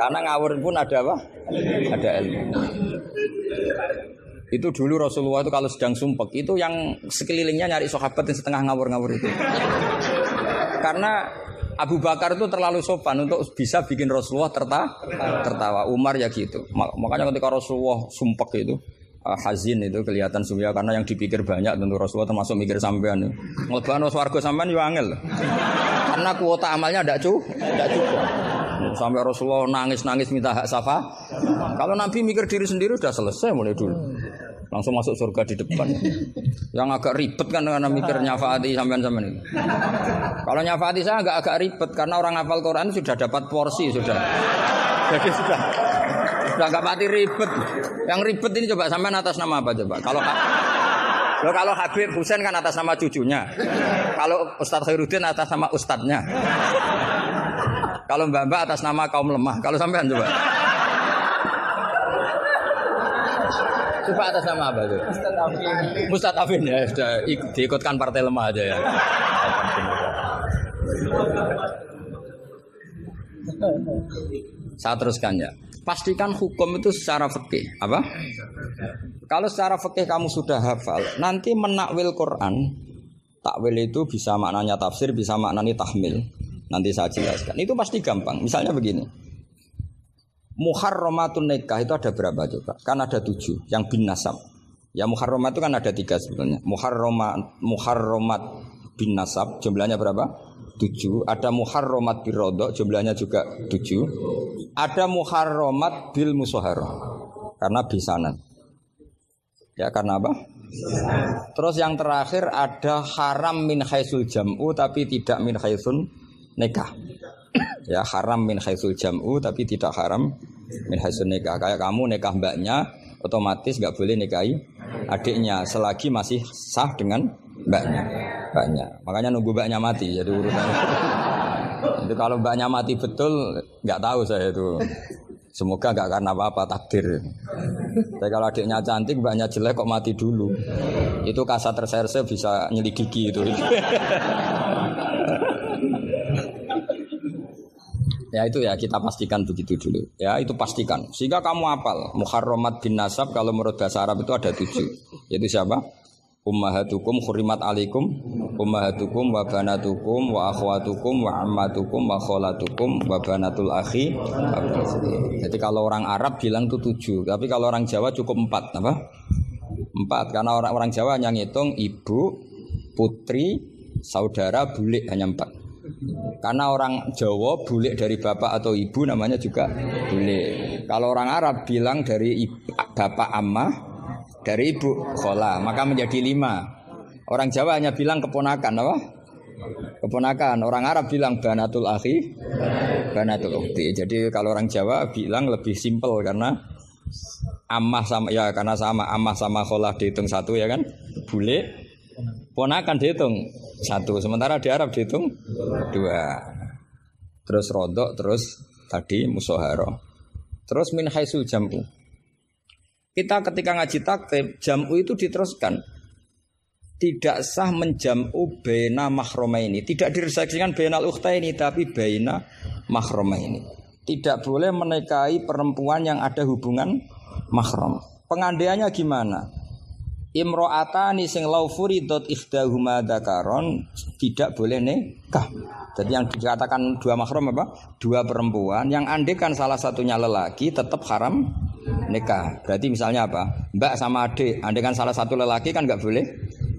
Karena ngawur pun ada apa? Ada ilmu. Itu dulu Rasulullah itu kalau sedang sumpek itu yang sekelilingnya nyari sahabat yang setengah ngawur-ngawur itu. Karena Abu Bakar itu terlalu sopan untuk bisa bikin Rasulullah tertawa. tertawa. Umar ya gitu. Makanya ketika Rasulullah sumpek itu, hazin itu kelihatan surya karena yang dipikir banyak tentu Rasulullah termasuk mikir sampean. Ngleban warga sampean yo angel. Karena kuota amalnya tidak cukup, tidak cukup. Sampai Rasulullah nangis-nangis minta hak safa. Kalau Nabi mikir diri sendiri sudah selesai mulai dulu. langsung masuk surga di depan. Yang agak ribet kan karena mikir nyafaati sampean-sampean itu. Kalau nyafaati saya agak agak ribet karena orang hafal Quran sudah dapat porsi sudah. Jadi sudah sudah nggak mati ribet. Yang ribet ini coba sampean atas nama apa coba? Kalau Loh, kalau Habib Husain kan atas nama cucunya. Kalau Ustadz Khairuddin atas nama ustadznya. Kalau Mbak Mbak atas nama kaum lemah. Kalau sampean coba. Coba atas nama apa tuh? Ustadz Afin. Ya, sudah ik- diikutkan partai lemah aja ya. Saya teruskan ya. Pastikan hukum itu secara fikih. Apa? Kalau secara fikih kamu sudah hafal, nanti menakwil Quran, takwil itu bisa maknanya tafsir, bisa maknanya tahmil. Nanti saya jelaskan. Itu pasti gampang. Misalnya begini. Muharramatun nikah itu ada berapa coba? Kan ada tujuh. Yang bin nasab. Ya muharramat itu kan ada tiga sebetulnya. Muharramat, muharramat bin nasab jumlahnya berapa? Tujuh. Ada muharramat birodo jumlahnya juga tujuh. Ada muharramat bil musoharo karena bisanan. Ya karena apa? Terus yang terakhir ada haram min khaisul jam'u tapi tidak min khaisun nikah. ya haram min khaisul jam'u tapi tidak haram min khaisun nikah. Kayak kamu nikah mbaknya otomatis nggak boleh nikahi adiknya selagi masih sah dengan mbaknya. Mbaknya. Makanya nunggu mbaknya mati jadi urusan. itu kalau mbaknya mati betul nggak tahu saya itu. Semoga nggak karena apa-apa takdir. Tapi kalau adiknya cantik, mbaknya jelek kok mati dulu. Itu kasat reserse bisa nyelidiki itu. ya itu ya kita pastikan begitu dulu. Ya itu pastikan. Sehingga kamu apal. Muharramat bin Nasab kalau menurut bahasa Arab itu ada tujuh. Yaitu siapa? Ummahatukum khurimat alaikum Ummahatukum wa banatukum wa akhwatukum wa ammatukum wa kholatukum wa banatul akhi Jadi kalau orang Arab bilang itu tujuh Tapi kalau orang Jawa cukup empat apa? Empat Karena orang, orang Jawa hanya ngitung ibu, putri, saudara, bulik hanya empat karena orang Jawa bulik dari bapak atau ibu namanya juga bulik. Kalau orang Arab bilang dari ibu, bapak amma, dari ibu khola, maka menjadi lima. Orang Jawa hanya bilang keponakan, apa? Keponakan. Orang Arab bilang banatul akhi, banatul ukhti. Jadi kalau orang Jawa bilang lebih simpel karena amah sama ya karena sama amah sama kholah dihitung satu ya kan, bulik ponakan dihitung satu sementara di Arab dihitung dua terus rodok terus tadi musoharo terus min haisul jam'u kita ketika ngaji taktib jam'u itu diteruskan. Tidak sah menjam'u baina mahroma ini tidak diresaksikan bainal ukhta ini tapi baina mahroma ini tidak boleh menikahi perempuan yang ada hubungan mahram pengandaiannya gimana Imro'atani sing lau furidot ikhdahuma dakaron tidak boleh nikah. Jadi yang dikatakan dua mahram apa? Dua perempuan yang andekan salah satunya lelaki tetap haram nikah. Berarti misalnya apa? Mbak sama adik, andekan salah satu lelaki kan nggak boleh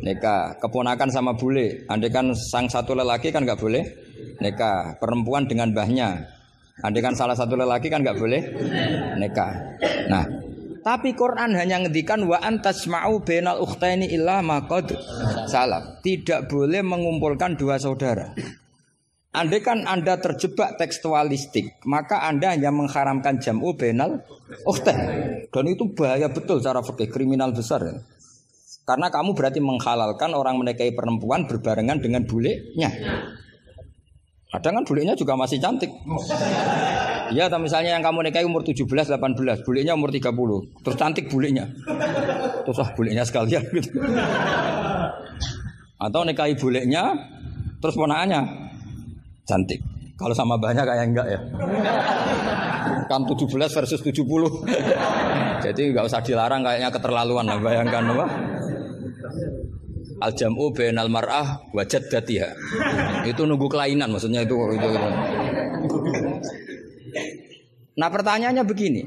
nikah. Keponakan sama bule, andekan sang satu lelaki kan nggak boleh nikah. Perempuan dengan mbahnya, andekan salah satu lelaki kan nggak boleh nikah. Nah, tapi Quran hanya ngendikan wa antasma'u bainal ukhtaini illa maqad salam. Tidak boleh mengumpulkan dua saudara. Andai kan Anda terjebak tekstualistik, maka Anda hanya mengharamkan jam'u bainal ukhtain. Dan itu bahaya betul cara fikih kriminal besar. ya. Karena kamu berarti menghalalkan orang menikahi perempuan berbarengan dengan bulenya. Kadang kan bulenya juga masih cantik. Iya, atau misalnya yang kamu nikahi umur 17, 18, bulenya umur 30. Terus cantik bulenya. Terus ah bulenya sekalian gitu. Atau nikahi bulenya, terus ponakannya cantik. Kalau sama banyak kayak enggak ya. Kan 17 versus 70. Jadi nggak usah dilarang kayaknya keterlaluan lah bayangkan apa? Al jam'u mar'ah wa jaddatiha. Itu nunggu kelainan maksudnya itu itu. itu. Nah pertanyaannya begini.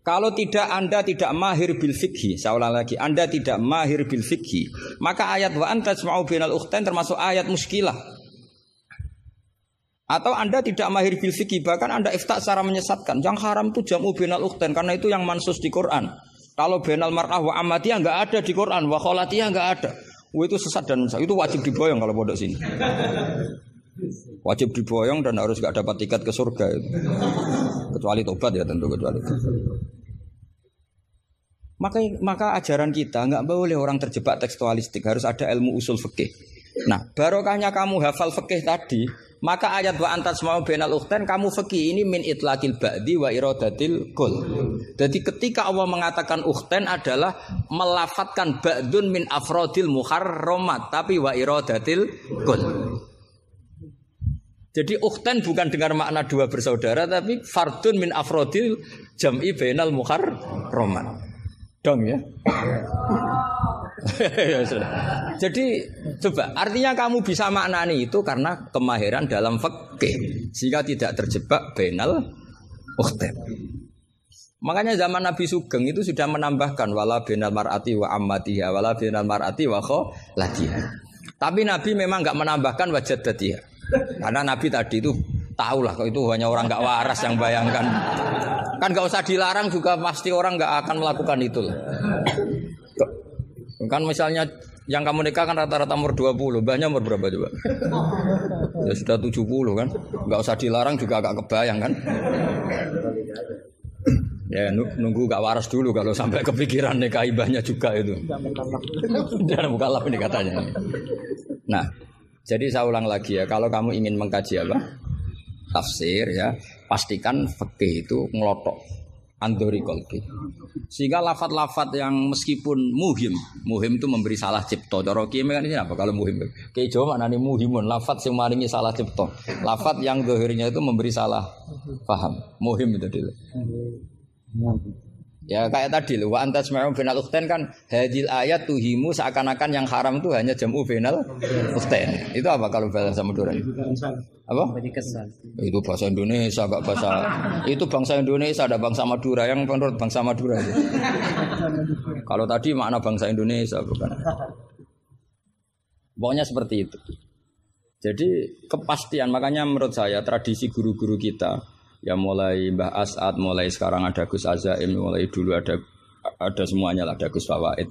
Kalau tidak Anda tidak mahir bil fikhi, saya ulang lagi, Anda tidak mahir bil fikhi, maka ayat wa antasma'u bainal ukhtain termasuk ayat muskilah. Atau Anda tidak mahir bil fikih, bahkan Anda iftak secara menyesatkan. Yang haram itu jamu binal ukhtain karena itu yang mansus di Quran. Kalau benal mar'ah wa amatiyah nggak ada di Quran, wa kholatiyah nggak ada. Wah, itu sesat dan. Itu wajib diboyong kalau pondok sini. Wajib diboyong dan harus nggak dapat tiket ke surga itu. Kecuali tobat ya tentu kecuali. Maka maka ajaran kita nggak boleh orang terjebak tekstualistik, harus ada ilmu usul fikih. Nah, barokahnya kamu hafal fikih tadi, maka ayat wa antas mau benal ukhtan kamu fikih ini min itlaqil ba'di wa iradatil kul. Jadi ketika Allah mengatakan ukhtan adalah melafatkan ba'dun min afrodil muharramat tapi wa iradatil kul. Jadi ukhtan bukan dengar makna dua bersaudara tapi fardun min afrodil jam'i bainal muharramat. Dong ya. Ya. Jadi coba artinya kamu bisa maknani itu karena kemahiran dalam fikih sehingga tidak terjebak benal ukhtan. Makanya zaman Nabi Sugeng itu sudah menambahkan wala benal mar'ati wa ammatiha wala benal mar'ati wa kholatiha. Tapi Nabi memang nggak menambahkan wajad datiha. Karena Nabi tadi itu tahu lah itu hanya orang nggak waras yang bayangkan. Kan nggak usah dilarang juga pasti orang nggak akan melakukan itu. Lah. Kan misalnya yang kamu nikah kan rata-rata umur 20, mbahnya umur berapa coba? Ya sudah 70 kan? Enggak usah dilarang juga agak kebayang kan? Ya nunggu gak waras dulu kalau sampai kepikiran nikah ibahnya juga itu. Jangan buka lap ini katanya. Nah, jadi saya ulang lagi ya, kalau kamu ingin mengkaji apa? Tafsir ya, pastikan fikih itu ngelotok andori kolbi. Sehingga lafat-lafat yang meskipun muhim, muhim itu memberi salah cipto. Kiai kan ini apa kalau muhim? Kiai Jawa mana nih muhimun, lafat yang maringi salah cipto. Lafat yang dohirnya itu memberi salah paham. Muhim itu dulu. Ya kayak tadi loh, wa antas ma'um final ukhten kan hadil ayat tuhimu seakan-akan yang haram itu hanya jamu final ukhten. Itu apa kalau bahasa Madura? Apa? Itu bahasa Indonesia, enggak bahasa itu bangsa Indonesia, ada bangsa Madura yang menurut bangsa Madura kalau tadi makna bangsa Indonesia bukan. Pokoknya seperti itu. Jadi kepastian makanya menurut saya tradisi guru-guru kita ya mulai Mbah As'ad, mulai sekarang ada Gus Azaim, mulai dulu ada ada semuanya lah, ada Gus Fawaid.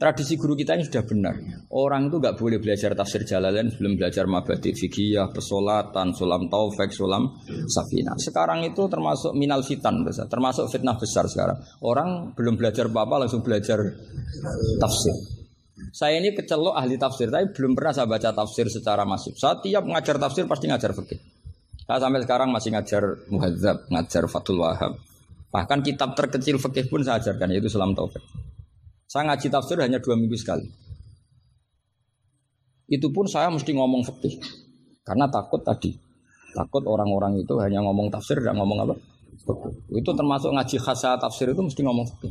Tradisi guru kita ini sudah benar. Orang itu nggak boleh belajar tafsir Jalalain sebelum belajar mabadi fikih, pesolatan, sulam taufik, sulam safina. Sekarang itu termasuk minal fitan besar, termasuk fitnah besar sekarang. Orang belum belajar apa-apa langsung belajar tafsir. Saya ini kecelok ahli tafsir, tapi belum pernah saya baca tafsir secara masif. Saya tiap mengajar tafsir pasti ngajar fikih. Saya sampai sekarang masih ngajar muhadzab, ngajar fatul wahab. Bahkan kitab terkecil fikih pun saya ajarkan yaitu Sulam Taufik. Saya ngaji tafsir hanya dua minggu sekali. Itu pun saya mesti ngomong fikih. Karena takut tadi. Takut orang-orang itu hanya ngomong tafsir dan ngomong apa? Itu termasuk ngaji khasa tafsir itu mesti ngomong fikih.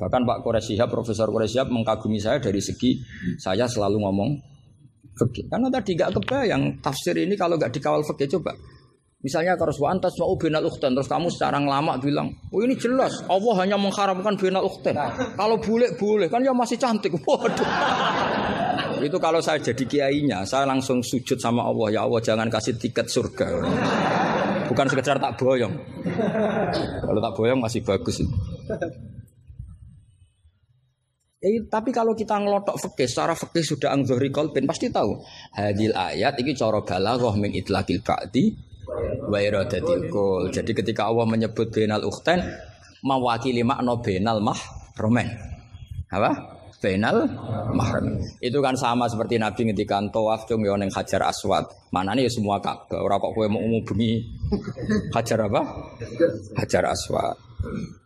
Bahkan Pak Koresihab, Profesor Koresihab mengagumi saya dari segi saya selalu ngomong fikih. Karena tadi gak kebayang tafsir ini kalau gak dikawal fikih coba. Misalnya kalau antas mau binal ukhtan terus kamu secara lama bilang, oh ini jelas Allah hanya mengharamkan binal ukhtan. Kalau boleh boleh kan ya masih cantik. Waduh. Itu kalau saya jadi kiainya, saya langsung sujud sama Allah ya Allah jangan kasih tiket surga. Bukan sekedar tak boyong. Kalau tak boyong masih bagus. Eh, tapi kalau kita ngelotok fikih, secara fikih sudah angzuhri kolbin pasti tahu. Hadil ayat ini cara balaghah min itlaqil ba'di wa iradatil. Jadi ketika Allah menyebut benal ukhtan mewakili makna benal mahromen. Apa? Benal mahram. Itu kan sama seperti Nabi ketika tawaf cung yo Hajar Aswad. Mana nih semua Ka'bah. Ora kok kowe mau bengi Hajar apa? Hajar Aswad.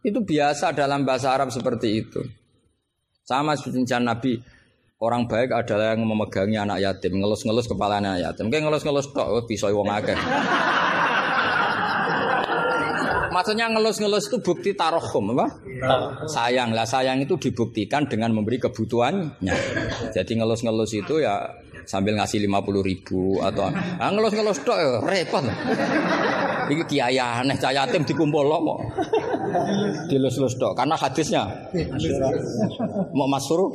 Itu biasa dalam bahasa Arab seperti itu. Sama seperti Nabi Orang baik adalah yang memegangi anak yatim, ngelus-ngelus kepala anak yatim. Kayak ngelus-ngelus tok oh, bisa wong akeh. Maksudnya ngelus-ngelus itu bukti tarohum apa? Sayang lah, sayang itu dibuktikan dengan memberi kebutuhannya. Jadi ngelus-ngelus itu ya sambil ngasih lima puluh ribu atau ah, ngelus-ngelus tok ya, repot. Iki kiai aneh cah yatim dikumpul lo kok. Dilus-lus tok karena hadisnya. Mau masur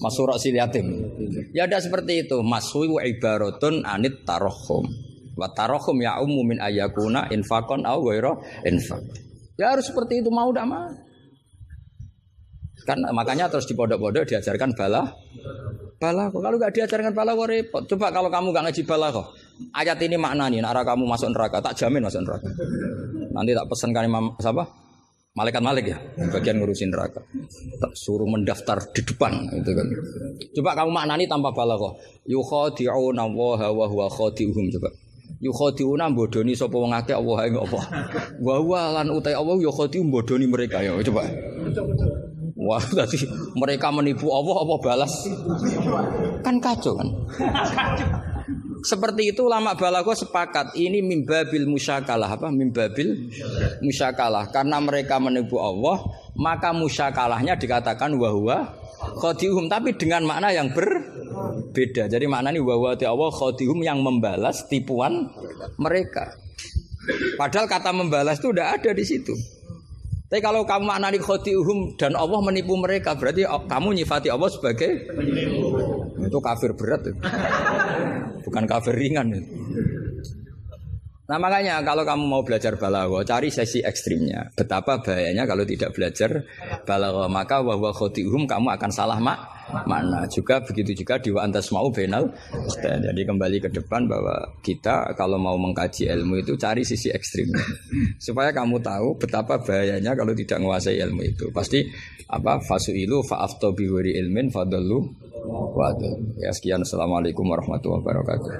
masur si yatim. Ya ada seperti itu. Masui wa ibaratun anit tarohum. Wa tarohum ya umum min ayakuna infakon au ghairu infak. Ya harus seperti itu mau tidak mau. Kan makanya terus di pondok-pondok diajarkan bala bala kok kalau nggak diajarkan bala kok repot. Coba kalau kamu nggak ngaji bala kok. Ayat ini makna nih, arah kamu masuk neraka, tak jamin masuk neraka. Nanti tak pesankan imam siapa? Malaikat Malik ya, bagian ngurusin neraka. Tak suruh mendaftar di depan itu kan. Coba kamu maknani tanpa bala kok. Yukhadi'una wa wa huwa khadi'uhum coba. Yukhadi'una bodoni sapa wong akeh Allah ing apa. Wa huwa lan utai Allah yukhadi'u bodoni mereka ya coba. Wah, tadi mereka menipu Allah apa balas? Kan kacau kan. Seperti itu ulama balago sepakat ini mimbabil musyakalah. Apa? Mimbabil musyakalah. Karena mereka menipu Allah maka musyakalahnya dikatakan wahwa khodium tapi dengan makna yang berbeda. Jadi makna ini wahwa Allah khodium yang membalas tipuan mereka. Padahal kata membalas itu udah ada di situ tapi kalau kamu maknani khodium dan Allah menipu mereka berarti kamu nyifati Allah sebagai itu kafir berat itu. Bukan kafir ringan itu. Nah makanya kalau kamu mau belajar balaghah cari sesi ekstrimnya. Betapa bahayanya kalau tidak belajar balaghah maka bahwa khotihum kamu akan salah mak makna. Juga begitu juga di antas mau benal. Jadi kembali ke depan bahwa kita kalau mau mengkaji ilmu itu cari sisi ekstrimnya. Supaya kamu tahu betapa bahayanya kalau tidak menguasai ilmu itu. Pasti apa fasuilu fa'afto biwiri ilmin fadalu Waduh. Ya sekian. Assalamualaikum warahmatullahi wabarakatuh.